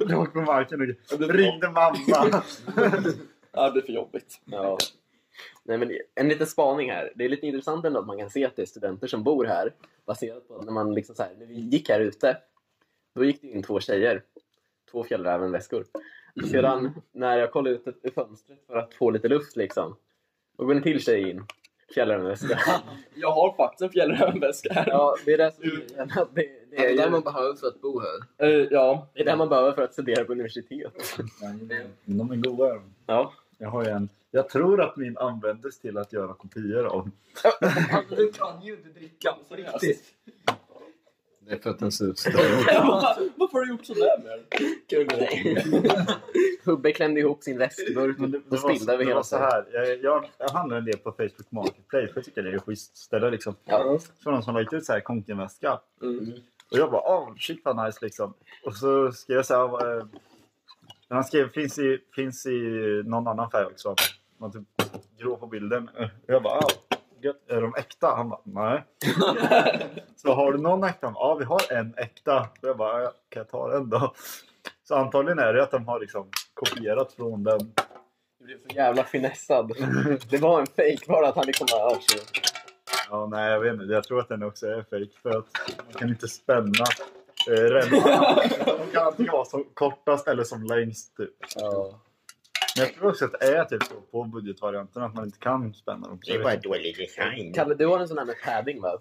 bort. Låg på marken och ringde mamma. Ja, det blir för jobbigt. Ja. Nej, men en liten spaning här. Det är lite intressant ändå att man kan se att det är studenter som bor här. Baserat på att när, man liksom så här, när vi gick här ute, då gick det in två tjejer. Två Fjällräven-väskor. Och Sedan när jag kollade ut ur fönstret för att få lite luft liksom, då går en till tjej in. Fjällrävenväska. Jag har faktiskt en fjällrävenväska här. Ja, det är det som grejen, att det, det, Det är är det man behöver för att bo här. Eh, ja. det är det man behöver för att studera på universitet. De är goda. de. Ja. Jag har ju en. Jag tror att min användes till att göra kopior av. Du kan ju inte dricka på riktigt. Det är för att den ser ut Varför har du gjort sådär med den? Hubbe klämde ihop sin väskburk det, och det, över hela så här. Jag, jag, jag handlar en del på Facebook Marketplace för jag tycker det är ett schysst ställe liksom. Ja. Så någon som lagt ut så här konkenväska. Mm. Och jag bara, åh shit vad nice liksom. Och så skrev jag så här. Eh, han skrev, finns i, finns i någon annan färg också. Man typ grå på bilden. Och jag bara, ah, gött. Är de äkta? Han bara, nej. så har du någon äkta? Ja, vi har en äkta. Och jag bara, "Ja, kan jag ta den då? Så antagligen är det att de har liksom kopierat från den. Du blev så jävla finessad. Det var en fake bara att han liksom bara... "Ah, shit." Ja, nej, jag vet inte. Jag tror att den också är fake för att man kan inte spänna eh. De kan antingen vara som kortast eller som längst. Typ. Ja. Men jag tror också att det är typ så på budgetvarianten att man inte kan spänna dem. Det var en dålig design. Kalle, du har en sån här med padding va?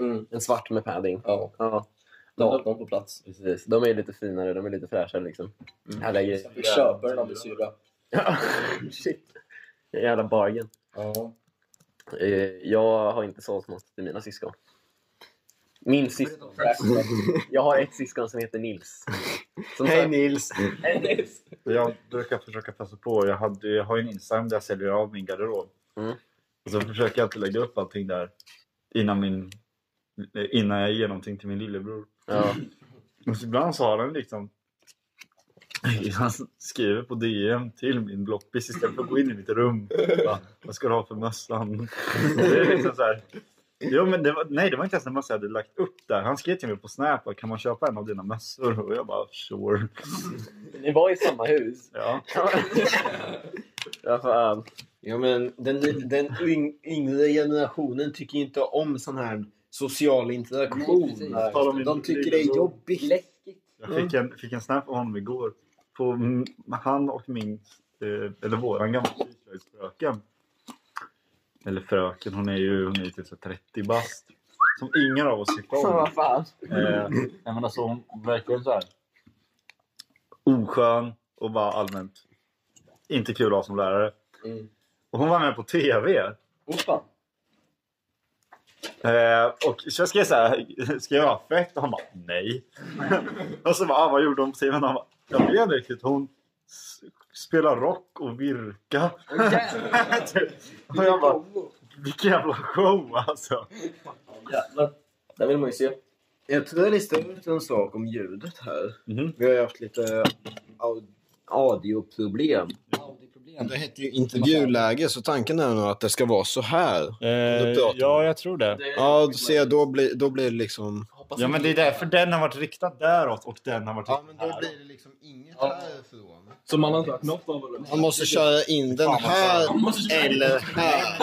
Mm. En svart med padding. Ja, Ja, datorn på plats. precis. De är lite finare, de är lite fräschare liksom. Härliga grejer. Vi köper den av min syrra. Ja, shit. Jävla bargain. Ja. Eh, Jag har inte sålt något till mina syskon. Min syskon. Jag har ett syskon som heter Nils. Som Hej sagt- Nils! Hej Nils! Jag brukar försöka passa på. Jag, hade, jag har ju en Instagram där jag säljer av min garderob. Mm. Och så försöker jag alltid lägga upp allting där innan, min, innan jag ger någonting till min lillebror. Ja. Och så ibland så har han liksom han skriver på DM till min bloppis istället för att gå in i mitt rum. Va, vad ska du ha för mössan? Det är liksom så här. Jo, men det var, nej, det var inte ens en mössa jag hade lagt upp där. Han skrev till mig på Snap att kan man köpa en av dina mössor? Och jag bara sure. Ni var i samma hus. Ja. Ja, fan. Ja, men den, den yng, yngre generationen tycker inte om sån här social interaktion. Nej, De tycker det är jobbigt. Läskigt. Jag fick en, fick en snap av honom igår. På han och min, eh, eller våran gamla syslöjdsfröken. Eller fröken, hon är ju hon är ju typ så 30 bast. Som ingen av oss tyckte om. vad fan. Eh, jag menar så hon verkligen så här oskön och bara allmänt inte kul att ha som lärare. Mm. Och hon var med på TV. Fan. Eh, och så jag skrev ska jag ha fett? Och han bara nej. och så bara, ah, vad gjorde hon på TV? Och han bara, jag vet inte riktigt. Hon s- spelar rock och virka. och jag bara, vilken jävla show alltså. Jävlar. Det vill man ju se. Jag tror jag listade ut en sak om ljudet här. Mhm. Vi har ju haft lite au- audioproblem. Det heter ju intervjuläge så tanken är nog att det ska vara så här. Eh, ja, jag tror det. Ja, ser, då blir, då blir det liksom... Ja, men det är därför den har varit riktad däråt och den har varit Ja, riktad men då här. blir det liksom inget härifrån. Så man har inte hört något av det? Man måste köra in den här eller här.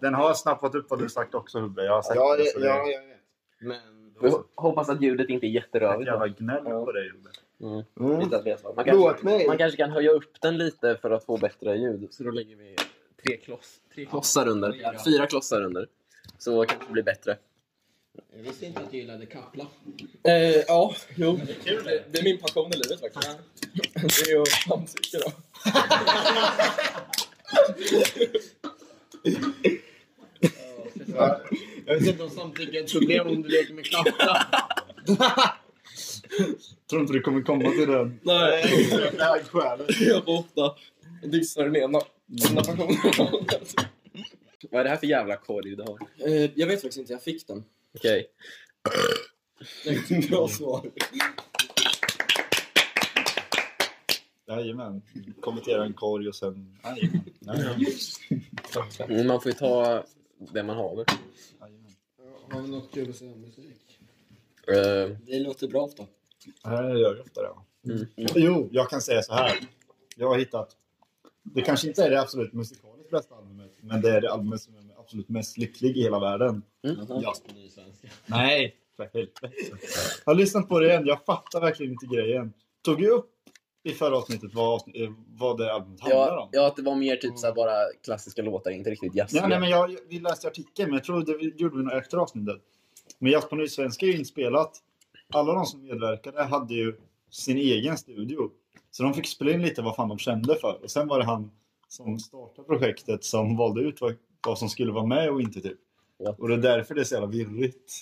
Den har snappat upp vad du sagt också Hubbe. Jag har sett Ja, det. ja, ja, jag vet. Men Vi hoppas att ljudet inte är jätterövigt. Jävla gnäll på dig Jobbe. Mm. Veta. Man, kanske, man kanske kan höja upp den lite för att få bättre ljud. Så då lägger vi tre, kloss, tre klossar under. Fyra klossar under. Så kanske det blir bättre. Jag visste inte att du gillade kappla. Eh, ja, jo. Det är, kul. det är min passion i livet faktiskt. Det är att samtycka då. Jag vet inte om samtycke är ett problem om du leker med kappla. Tror inte du kommer komma till den. Nej, Det här är skälet. jag får ofta dissa den ena, ena personen. Vad är det här för jävla korg du har? Eh, jag vet faktiskt inte, jag fick den. Okej. Det är ett bra svar. Jajamän. Kommentera en korg och sen... Jajamän. Jajamän. Mm, Man får ju ta det man har. Jajamän. Har vi något kul att säga om musik? Eh, Det låter bra ofta. Här gör jag ofta det. Mm. Jo, jag kan säga så här. Jag har hittat... Det kanske inte är det absolut musikaliskt bästa albumet, men det är det albumet som är absolut mest lycklig i hela världen. Jazz på ny svenska. Nej, för helvete. Jag har lyssnat på det igen. Jag fattar verkligen inte grejen. Tog ju upp i förra avsnittet vad, eh, vad det albumet handlar ja, om. ja, att det var mer typ så här bara klassiska låtar, inte riktigt jazziga. Ja, nej, men jag, vi läste artikeln, men jag tror det gjorde vi nog efter avsnittet. Men Jazz på Nysvenska är ju inspelat. Alla de som medverkade hade ju sin egen studio. Så de fick spela in lite vad fan de kände för. Och sen var det han som startade projektet som valde ut vad, vad som skulle vara med och inte typ. Ja. Och det är därför det är så jävla virrigt.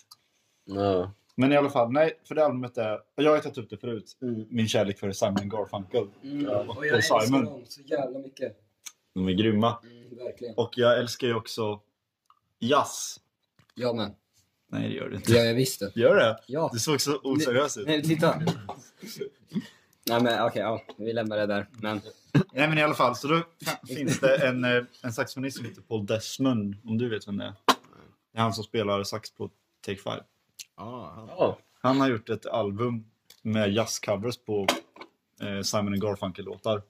Ja. Men i alla fall, nej, för det albumet är... Jag har tagit upp det förut. Mm. Min kärlek för Simon Garfunkel. Mm. Och Och jag älskar dem så jävla mycket. De är grymma. Mm, verkligen. Och jag älskar ju också jazz. Jag med. Nej, det gör det inte. Ja, jag visste. Gör det? Ja. Du såg så oseriös ut. Nej, titta. Nej men okej, ja. Vi lämnar det där. Men Nej men i alla fall, så då finns det en, eh, en saxofonist som heter Paul Desmond, om du vet vem det är. Det är han som spelar sax på Take Five. Ja. Han har gjort ett album med jazzcovers på eh, Simon Garfunkel-låtar.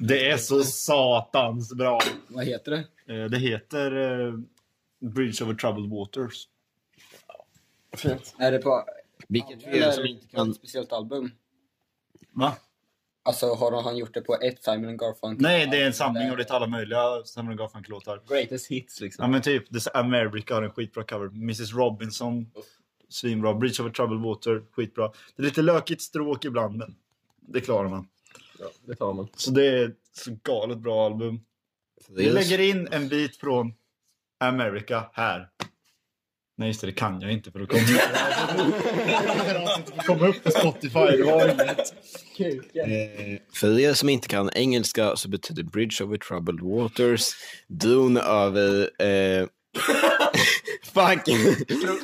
Det är så satans bra! vad heter det? Eh, det heter eh, Bridge over Troubled Waters. Är det på... Vilket är som det inte på kan... ett speciellt album? Va? Alltså har han gjort det på ett Simon Garfunkel? Nej, det är en samling och det är alla möjliga Simon Garfunkel-låtar. Greatest hits liksom. Ja men typ, This America har en skitbra cover. Mrs Robinson, svinbra. Bridge over Troubled Water, skitbra. Det är lite lökigt stråk ibland, men det klarar man. Ja, det tar man. Så det är ett så galet bra album. Vi lägger in en bit från America här. Nej just det, det kan jag inte för då kommer det komma upp på Spotify. Det var inget. Eh, för er som inte kan engelska så betyder Bridge over Troubled Waters Dun över... Eh, fuck!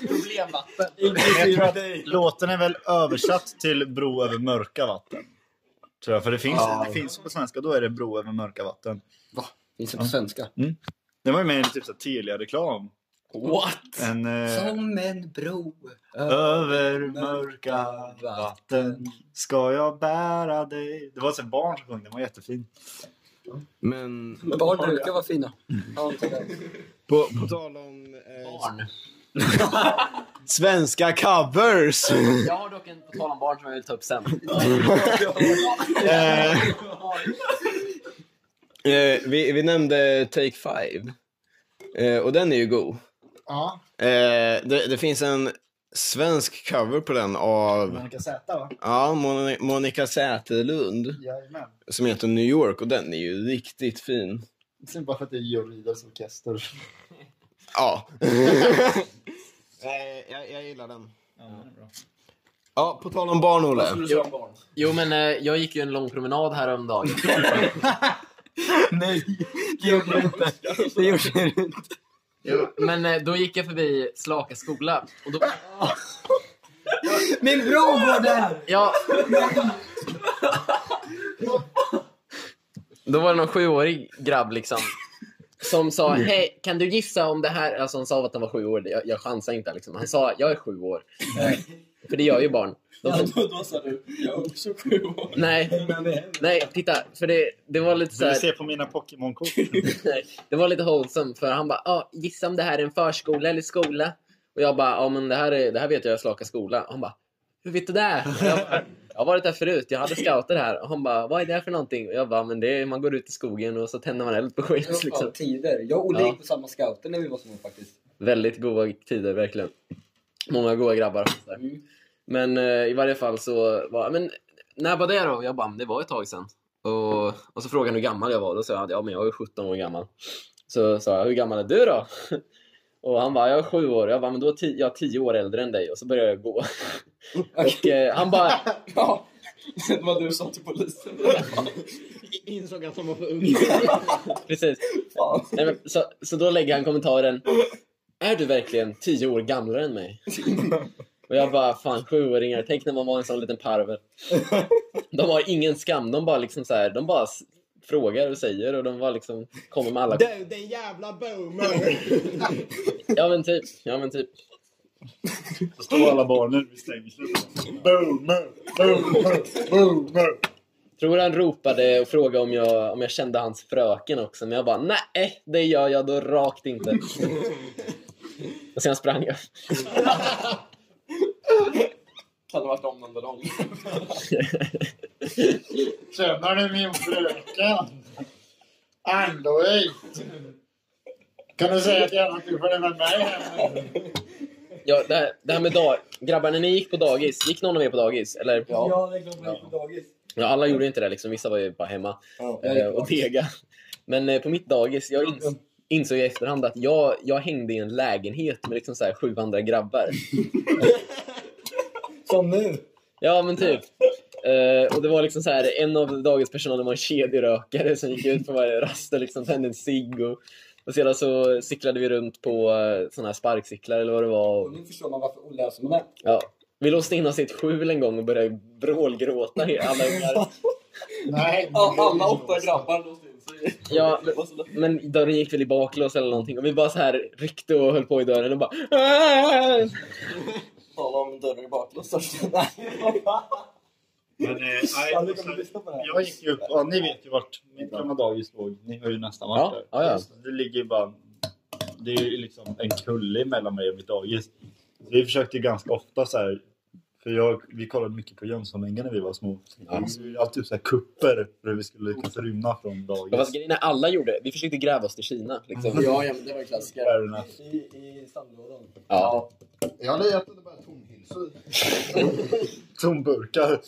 Problemvatten. Jag låten är väl översatt till Bro över mörka vatten. Tror jag, för det finns, det finns på svenska, då är det Bro över mörka vatten. Finns det på svenska? Det var ju med i en typ Telia-reklam. What? En, eh, Som en bro Över mörka vatten ska jag bära dig. Det var ett barn som sjöng, den var jättefin. Men Barn brukar vara fina. Ja, på, på tal om... Eh, svenska covers! Jag har dock en på tal om barn som jag vill ta upp sen. eh, eh, vi, vi nämnde Take Five. Eh, och den är ju god. Ja, Eh, det, det finns en svensk cover på den av Monica Z va? ja, Mon- Monica Zetterlund Jajamän. som heter New York och den är ju riktigt fin. Sen bara för att det är Georg Riedels orkester. Ja. Eh, jag, jag gillar den. Ja, på tal om barn, Olle. Jo, jo men eh, jag gick ju en lång promenad häromdagen. Nej, det gjorde du inte. Det gjorde du inte. Jo, men eh, då gick jag förbi Slaka skola. Och då, Min bror går där! ja, då var det någon sjuårig grabb liksom. Som sa, hej, kan du gissa om det här... Alltså han sa att han var sju år, jag, jag chansar inte liksom. Han sa, jag är sju år. För det gör ju barn. De, Ja, då, då sa du, jag är också sju år. nej, nej, titta. För det, det var lite så Vill du här, se på mina Pokémon-kort? nej, det var lite wholesome. För han bara, ah, gissa om det här är en förskola eller skola. Och jag bara, ja men det här, är, det här vet jag, jag slakar skola. Och han bara, hur vet du det? Jag, bara, jag har varit där förut, jag hade scouter här. Och han bara, vad är det för någonting? Och jag bara, men det är, man går ut i skogen och så tänder man eld på skit. Det var Liksom. tider. Jag och Olle Ja. gick på samma scouter när vi var små faktiskt. Väldigt goda tider, verkligen. Många goda grabbar. Mm. Men eh, i varje fall så var men när var det då? Jag bara, det var ett tag sedan. Och, och så frågade han hur gammal jag var. Då sa jag, ja men jag är 17 år gammal. Så sa jag, hur gammal är du då? Och han bara, jag är sju år. Jag bara, men då är ti- jag är tio år äldre än dig. Och så började jag gå. Och eh, han bara, Ja, det var du som till polisen. Insåg att han var för ung. precis. Nej, men, så, så då lägger han kommentaren, är du verkligen tio år gamlare än mig? Och jag bara, fan sjuåringar, tänk när man var en sån liten parver. De har ingen skam, de bara liksom så här, de bara frågar och säger och de bara liksom kommer med alla... Du, den jävla boomer! Ja men typ, ja men typ. Så står alla barnen vid stängslet. Boomer! Boomer! Boomer! Tror han ropade och frågade om jag, om jag kände hans fröken också, men jag bara, nej det gör jag då rakt inte. Och sen sprang jag. Kan det varit omvänd ballong? Känner du min fröken? Ann-Louise! Kan du säga till henne att du följer med mig hem? Ja, det här, det här med dag... Grabbar, när ni gick på dagis, gick någon av er på dagis? Eller? Ja, det man gick på dagis. Ja, alla gjorde inte det liksom. Vissa var ju bara hemma eh, och dega. Men eh, på mitt dagis, jag ins insåg i efterhand att jag, jag hängde i en lägenhet med liksom så här sju andra grabbar. Som nu. Ja, men typ. Eh, och det var liksom så här, en av dagispersonalerna var en kedjerökare som gick ut på varje rast och liksom tände en cigg. Och, och sedan så cyklade vi runt på uh, såna här sparkcyklar eller vad det var. Och nu förstår man varför Olle är som han är. ja. Vi låste in oss i ett skjul en gång och började vrålgråta he- alla ungar. Nej. Alla åtta grabbar låste. Ja, men dörren gick väl i baklås eller någonting och vi bara så här ryckte och höll på i dörren och bara! Tala om dörrar i baklås först. Men, eh, nej. Jag gick ju upp, ja, ni vet ju vart mitt gamla dagis låg. Ni har ju nästan varit Ja, där. ja, ja. Det ligger ju bara... Det är ju liksom en kulle mellan mig och mitt dagis. Så vi försökte ju ganska ofta så här. För jag, vi kollade mycket på Jönssonligan när vi var små. Så vi alltid så här kupper för vi skulle lyckas rymma från Ja, Fast dagis. grejen är, alla gjorde Vi försökte gräva oss till Kina. Liksom. Ja, ja, men det var klassiker. I, i sandlådan. Ja. Jag har legat under bara tomhylsor. Tomburkar.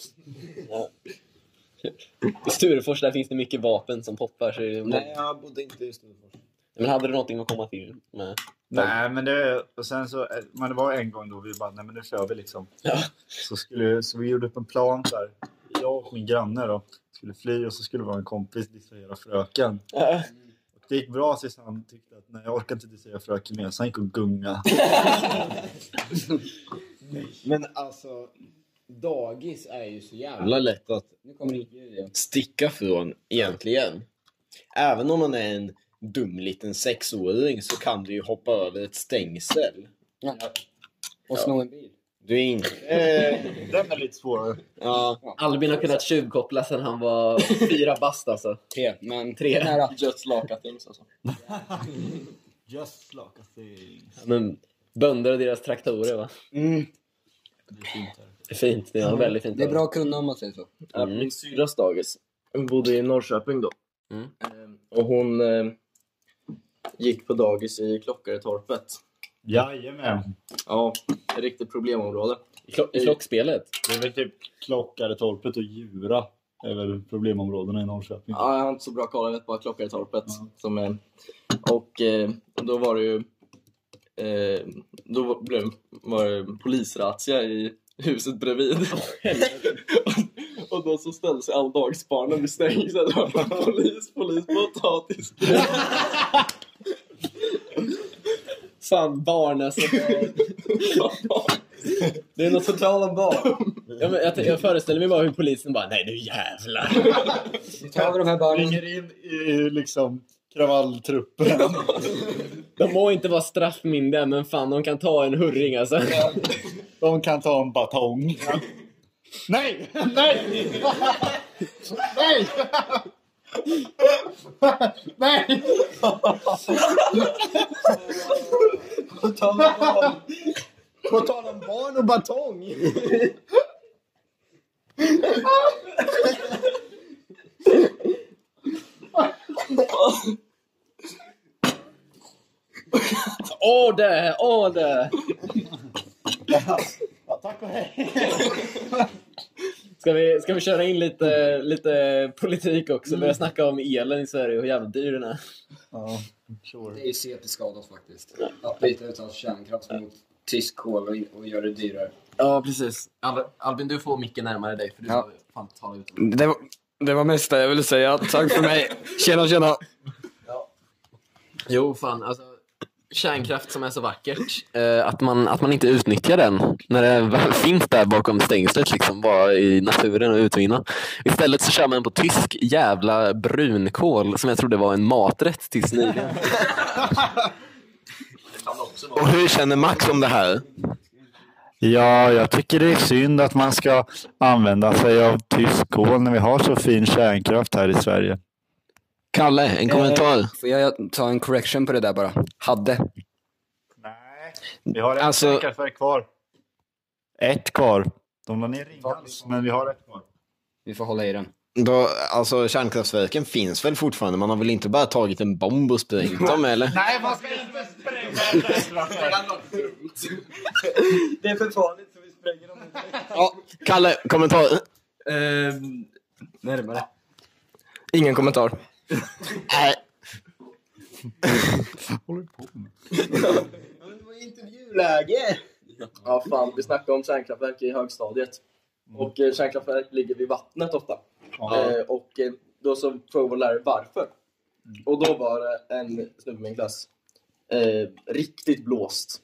I Sturefors där finns det mycket vapen som poppar. Så det- Nej, jag bodde inte i Storfors. Men hade du någonting att komma till med? Nej men det, och sen så, men det var en gång då vi bara, nej men nu kör vi liksom. Ja. Så, skulle, så vi gjorde upp en plan här. Jag och min granne då skulle fly och så skulle vår kompis distrahera fröken. Ja. Och det gick bra tills han tyckte att nej jag orkar inte distrahera fröken mer så han gick och gunga. Men alltså, dagis är ju så jävla lätt att Nu kommer det sticka från egentligen. Även om man är en dum liten sexåring så kan du ju hoppa över ett stängsel. Ja. Och sno en bil. Du är inte... Eh, Den är lite svårare. ja, Albin har kunnat tjuvkoppla sedan han var fyra bast alltså. Tre, men Tre. nära. Just laka things alltså. Just like a thing. Men bönder och deras traktorer va? Mm. Det är fint här. Det är fint. Det är väldigt fint. Det är bra att kunna om man säger så. Ja, Min syrras dagis. Hon bodde i Norrköping då. Mm. Eh, Och hon eh, gick på dagis i Klockaretorpet. Jajamän. Ja, ett riktigt problemområde. I, klo- I klockspelet. Det är väl typ Klockaretorpet och Djura. är väl problemområdena i Norrköping. Ja, jag har inte så bra koll. Jag vet bara Klockaretorpet. Ja. Som är, och eh, då var det ju... Eh, då var- blev, var det polisrazzia i huset bredvid. och, då så ställde sig alla dagisbarnen vid stängsel och bara, polis, polis, potatis. Fan barn alltså. Det är något så Tala barn. Ja, men jag, jag föreställer mig bara hur polisen bara, nej nu jävlar. Nu tar vi de här barnen. Ringer in i liksom kravalltruppen. De må inte vara straffmyndiga men fan de kan ta en hurring alltså. De kan ta en batong. Nej! Nej! Nej! Nej! På tal om barn och batong. Åh det, åh det! tack och hej! Ska vi, ska vi köra in lite, lite politik också? Börja snacka om elen i Sverige och hur jävla dyr den är. Ja, sure. Det är ju CP-skadat faktiskt. Att byta ut all kärnkraft mot tysk kol och, och göra det dyrare. Ja, precis. Al- Albin, du får micken närmare dig för du Ja. fan tala ut. Det var, det var mest det jag ville säga. Tack för mig. Tjena, tjena. Jo, fan. Alltså, kärnkraft som är så vackert. Eh, att, man, att man inte utnyttjar den när det väl finns där bakom stängslet, liksom, bara i naturen och utvinna. Istället så kör man på tysk jävla brunkål som jag trodde var en maträtt tills nyligen. Och hur känner Max om det här? Ja, jag tycker det är synd att man ska använda sig av tysk kol när vi har så fin kärnkraft här i Sverige. Kalle, en kommentar. Får jag ta en correction på det där bara? Hade. Nej, vi har ett Alltså- kärnkraftverk kvar. Ett kvar. De la ner Ringhals, men vi har ett kvar. Vi får hålla i den. Då, alltså kärnkraftverken finns väl fortfarande? Man har väl inte bara tagit en bomb och sprängt dem eller? Nej, man ska inte spränga kärnkraftverk! Det är för farligt så vi spränger dem inte. Ja, Kalle, kommentar. Ehm, Närmare. Ingen kommentar. Nej. håller du på med? det var intervjuläge! Ja, fan. Vi snackade om kärnkraftverk i högstadiet. Och eh, kärnkraftverk ligger vid vattnet ofta. Eh, och eh, då så frågade vår lärare varför. Och då var det en snubbe i min klass, eh, riktigt blåst,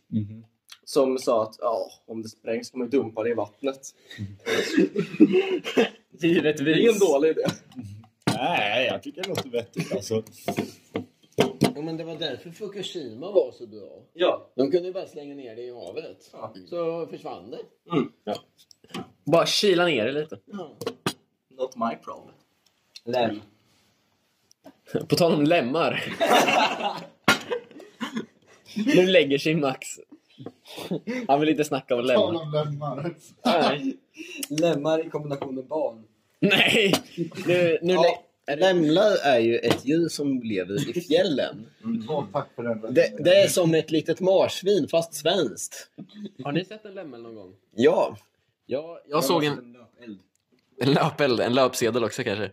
som sa att ja, om det sprängs man ju dumpa det i vattnet. Det är ingen dålig idé. Nej, jag tycker det låter vettigt alltså. Ja, men det var därför Fukushima var så bra. Ja. De kunde ju bara slänga ner det i havet. Ja. Så försvann det. Mm. Bara kila ner det lite. Not my problem. Lem. På tal om lemmar. nu lägger sig Max. Han vill inte snacka om lemmar. om lemmar. Nej. Lemmar i kombination med barn. Nej. Nu, nu lä- det... Lämlar är ju ett djur som lever i fjällen. Åh, tack för den. Det, det är som ett litet marsvin fast svenskt. Har ni sett en lämmel någon gång? Ja. Jag, jag såg en... En löpeld, en löpsedel också kanske.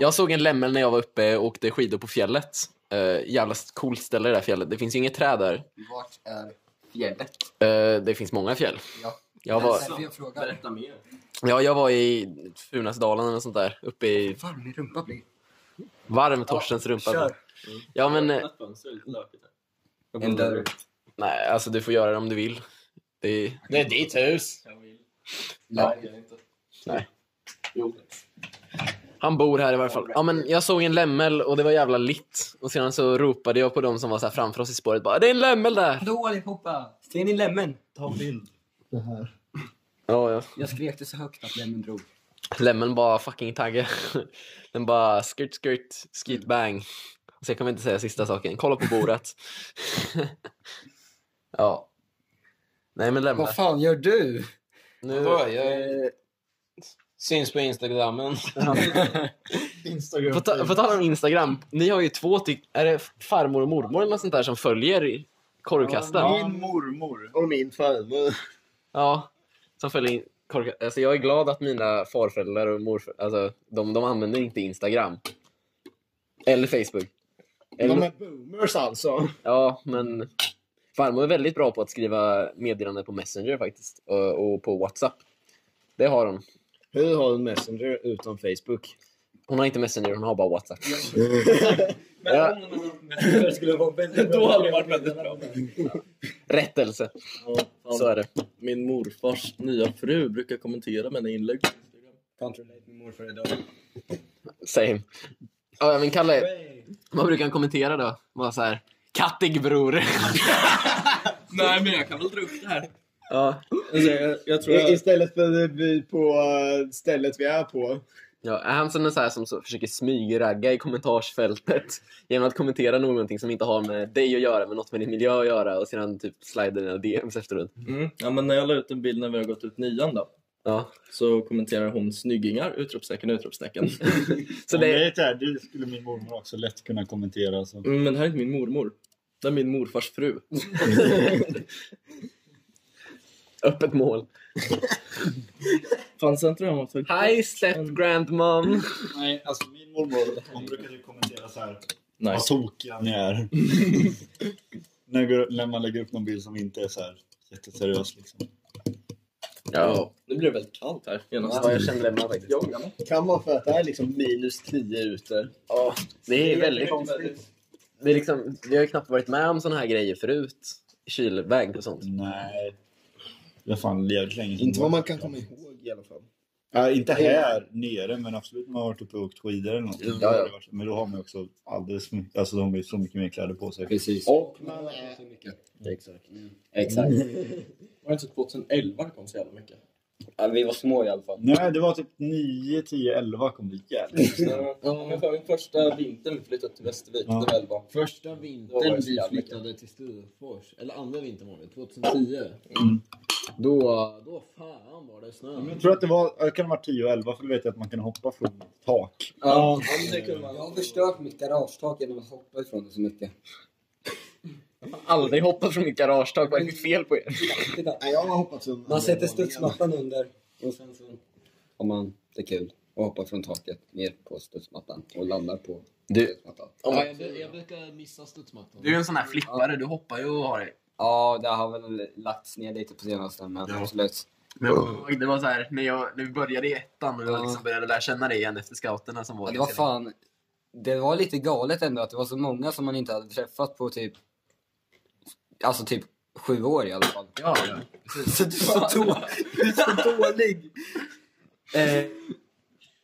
Jag såg en lämmel när jag var uppe och åkte skidor på fjället. Uh, jävla coolt ställe det där fjället. Det finns ju inget träd där. Vart är fjället? Eh, det finns många fjäll. Ja. Jag var, jag. Berätta mer. ja, jag var i Funäsdalen eller sånt där. Uppe i Varm min rumpa blir. Varm Torstens rumpa. kör. Ja men, eh, här. En dörr. nej alltså du får göra det om du vill. Det är, Det är ditt hus. Jag vill. Ja. Jag inte. Nej. Jo. han bor här i varje fall. Ja men jag såg en lämmel och det var jävla litt. Och sedan så ropade jag på dem som var så här framför oss i spåret bara Det är en lämmel där! Hallå allihopa! Ser ni lämmen? Ta en bild. Ja, ja. Jag skrek det så högt att lämmen drog. Lämmeln bara fucking tagge. Den bara skirt skirt skit bang. Så jag kommer inte säga sista saken. Kolla på bordet. ja. Nej men lämna. Vad fan gör du? Nu, jag syns på Instagrammen. Instagram. på, ta, på tal om Instagram. Ni har ju två. Är det farmor och mormor eller något sånt där som följer korvkastaren? Min mormor. Och min farmor. Ja. Som följer in korvka- Alltså jag är glad att mina farföräldrar och morföräldrar, alltså de, de använder inte Instagram. Eller Facebook. Eller, De är boomers alltså. Ja, men farmor är väldigt bra på att skriva meddelanden på Messenger faktiskt. Och, och på WhatsApp. Det har hon. Hur har du Messenger utan Facebook? Hon har inte Messenger, hon har bara WhatsApp. ja, Det skulle vara väldigt Då hade det varit väldigt bra. rättelse. Så är det. Min morfars nya fru brukar kommentera mina inlägg på Instagram. Can't relate med morfar idag. Same. Ja, men Kalle, vad brukar han kommentera då? Bara så här, kattig bror. Nej, men jag kan väl dra upp det här. ja. Alltså, jag, jag tror I, jag... istället för vi på eh, stället vi är på Ja, är han sån här som så försöker smygragga i kommentarsfältet genom att kommentera någonting som inte har med dig att göra, men något med din miljö att göra och sedan typ slida dina DMs efteråt? Mm. Ja, men när jag la ut en bild när vi har gått ut nian då, Ja. så kommenterar hon snyggingar, utropstecken, utropstecken. Så det... det, jag, det skulle min mormor också lätt kunna kommentera. Så. Mm, men det här är inte min mormor. Det är min morfars fru. öppet mål. Fanns inte det om att Hi step grandmom! Nej, alltså min mormor hon brukade ju kommentera så här. Vad Nice. tokiga ni är. när, jag när man lägger upp någon bild som inte är så här jätteseriös. Liksom. Ja, Nu blir det väldigt kallt här. genast. ja jag kände det faktiskt. Kan vara för att det är liksom minus 10 ute. Ja, det är väldigt konstigt. Det, är liksom, vi har ju knappt varit med om såna här grejer förut. Kylväg och sånt. Nej. Det är fan jävligt länge. Inte vad man kan komma ihåg i alla fall. Ja, inte här nere, men absolut när man har varit uppe och åkt skidor eller något. Ja, ja. Men då har man också alldeles mycket, alltså de har ju så mycket mer kläder på sig. Precis. Och man är... Så mycket. Exakt. Exakt. Var det inte 2011 det kom så jävla mycket? Ja, vi var små i alla fall. Nej, det var typ 9, 10, 11 kom det jävligt. Ja, men för min första vintern vi flyttade till Västervik, Ja. det var. Första Då var vintern vi flyttade till Storfors, eller andra vintern var det, 2010. Mm. Då, då fan var det snö. Men jag tror att det var, det kan ha varit 10 och 11 för då vet jag att man kan hoppa från tak. Ja, det kunde Jag man. har förstört mitt garagetak genom att hoppa ifrån det så mycket. Aldrig hoppat från mitt garagetak, vad är det fel på er? Titta. Nej, jag har hoppat undan. Man sätter studsmattan under och sen så har man det kul och hoppar från taket ner på studsmattan och landar på Du, studsmattan. Ja, jag, jag brukar missa studsmattan. du är en sån här flippare, du hoppar ju och har det. Ja, det har väl lagts ner lite på senaste, men absolut. Men jag ihåg, det var så här, när, jag, när vi började i ettan och jag Ja. liksom började lära känna dig igen efter scouterna som var Ja, det var ganska fan... Det var lite galet ändå att det var så många som man inte hade träffat på typ... Alltså typ sju år i alla fall. Ja, ja. Så du är så, då, du är så dålig! Eh,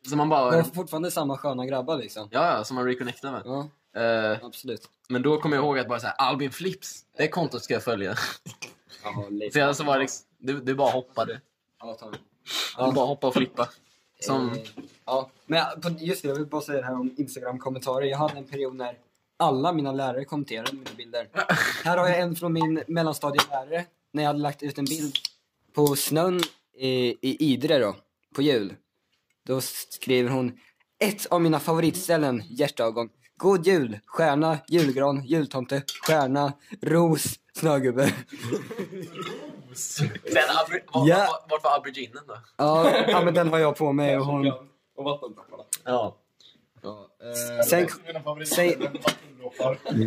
Så man det var bara... fortfarande samma sköna grabbar liksom. Ja, ja, som man reconnectar med. Ja, Eh, absolut. men då kommer jag ihåg att bara så här, Albin Flips, det kontot ska jag följa. Jaha, lite. Så var det liksom, du, du bara hoppade. Ja, ta det. Du bara hoppa och flippa. Som... Eh, ja, men jag- på- just det, jag vill bara säga det här om Instagram-kommentarer. Jag hade en period när alla mina lärare kommenterade mina bilder. här har jag en från min mellanstadielärare, när jag hade lagt ut en bild på snön i, i Idre då, på jul. Då skriver hon ett av mina favoritställen, hjärtögon. God jul, stjärna, julgran, jultomte, stjärna, ros, snögubbe. Den, abri- var, Ja. var, vart var auberginen då? Ja, ja, men den har jag på mig och hon... Och vattendropparna. Ja. Sen, sen,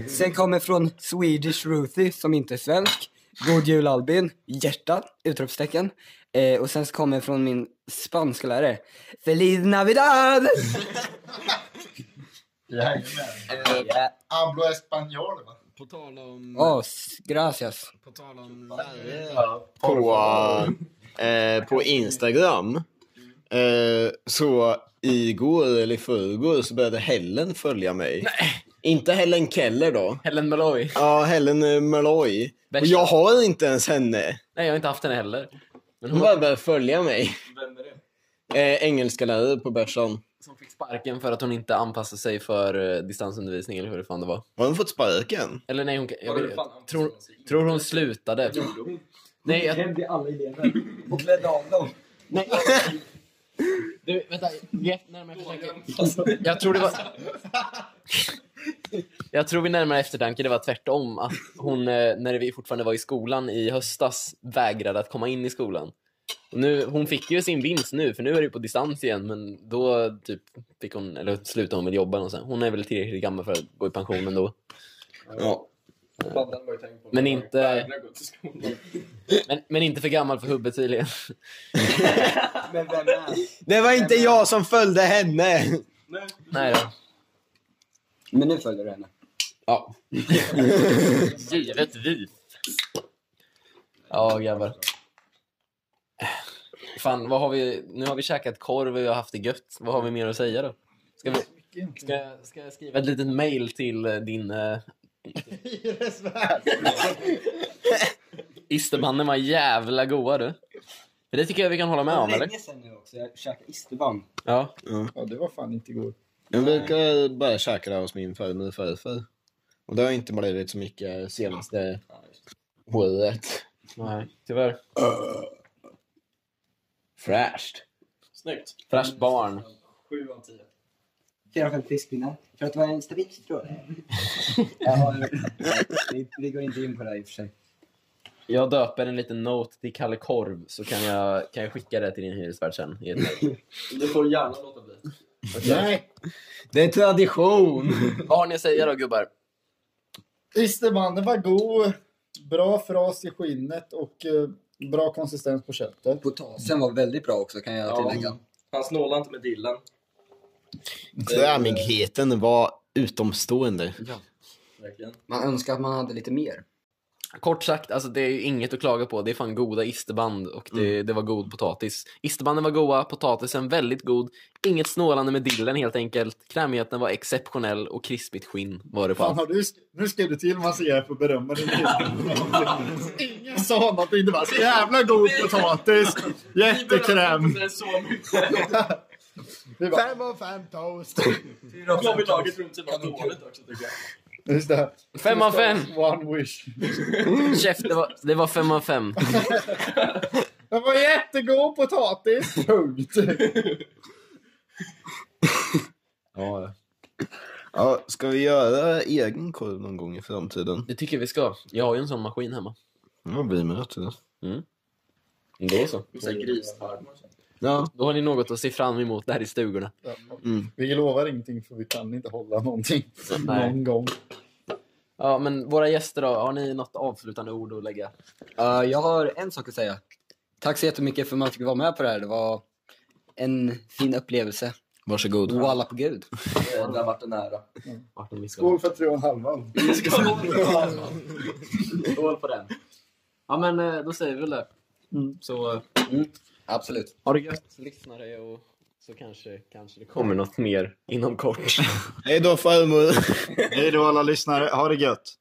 sen kommer från Swedish Ruthie som inte är svensk. God jul Albin, hjärta, utropstecken. Eh, och sen så kommer från min spanska lärare. Feliz Navidad! Ja. Hablo español, va? På tal om... Oh, s- gracias. På tal om lärare på, eh, på Instagram. Eh, så igår eller i förrgår så började Helen följa mig. Nej. Inte Helen Keller då. Helen Malloy. Ja, Helen eh, Malloy. Och jag har inte ens henne. Nej, jag har inte haft henne heller. Men Hon hon bara började följa mig. Vem är det? Eh, engelska lärare på börsen. Sparken för att hon inte anpassade sig för eh, distansundervisning eller hur det fan det var. Har hon fått sparken? Eller nej, hon, jag, vet, tror, tror hon slutade. Nej, jag, till alla elever och klädde av dem. nej. Du, vänta. Närmare eftertanke. Jag tror det var... Jag tror vid närmare eftertanke det var tvärtom. Att hon, eh, när vi fortfarande var i skolan i höstas, vägrade att komma in i skolan. Och nu, hon fick ju sin vinst nu, för nu är det ju på distans igen, men då typ fick hon, eller slutade hon väl jobba någonstans. Hon är väl tillräckligt gammal för att gå i pension ändå. Ja. Men inte-. Men, men inte för gammal för hubbet tydligen. Men vem är Det var inte jag som följde henne! Nej då. Men nu följer du henne. Ja. Givetvis. Ja, grabbar. Fan, vad har vi? Nu har vi käkat korv och vi har haft det gött. Vad har vi mer att säga då? Ska, vi, ska, jag- ska jag skriva ett litet mail till eh, din... Uh... Istermannen var jävla goa du. Det tycker jag vi kan hålla med om, eller? Länge sedan nu också. Jag käkade isterband. Ja. Ja, det var fan inte igår. Jag brukar bara käka det hos min farmor och farfar. Och det har inte blivit så mycket senaste året. Nej, tyvärr. Fräscht. Snyggt. Fräscht barn. 7 av 10. Fyra, fem fiskpinnar. För att det var en jag har, vi, vi går inte in på det här i och för sig. Jag döper en liten note till Kalle Korv så kan jag, kan jag skicka det till din hyresvärd sen. i ett mejl. Du får gärna låta bli. Nej! Det är tradition! Vad har ni att säga då gubbar? Isterbanden var god. Bra fras i skinnet och eh, bra konsistens på köttet. Potatisen var väldigt bra också kan jag Ja. tillägga. Han snålade inte med dillen. Krämigheten var utomstående. Verkligen. Man önskar att man hade lite mer. Kort sagt, alltså det är ju inget att klaga på. Det är fan goda isterband och det, det var god potatis. Isterbanden var goda, potatisen väldigt god. Inget snålande med dillen helt enkelt. Krämigheten var exceptionell och krispigt skinn var det på Fan, allt. du, nu skrev du till massa grejer för din Ingen sa någonting. Det var så jävla god potatis. Jättekräm. Det är. Det fem av fem toast. Jag vill laget runt sig var dåligt också tycker jag. Just det. Fem av fem! One wish. Chef, det var, det var fem av fem. Det var jättegod potatis. Punkt. Ja, Ja, ska vi göra egen korv någon gång i framtiden? det tycker jag vi ska. Jag har ju en sån maskin hemma. Ja, vi med till det. Då så. Vissa gristarmar. Ja, Då har ni något att se fram emot där i stugorna. Vi lovar ingenting för vi kan inte hålla någonting. Nej. Någon gång. Ja, men våra gäster då, har ni något avslutande ord att lägga? Uh, jag har en sak att säga. Tack så jättemycket för att man fick vara med på det här. Det var en fin upplevelse. varsågod. Walla på gud. Det har varit en ära. Martin, vi ska... Skål för tre och en halvan. Skål på den. Ja, men eh, då säger vi väl det. Så eh, Absolut. ha det gött, lyssnare, och så kanske, kanske det kommer något mer inom kort. Hej då farmor! Hej då alla lyssnare. Ha det gött.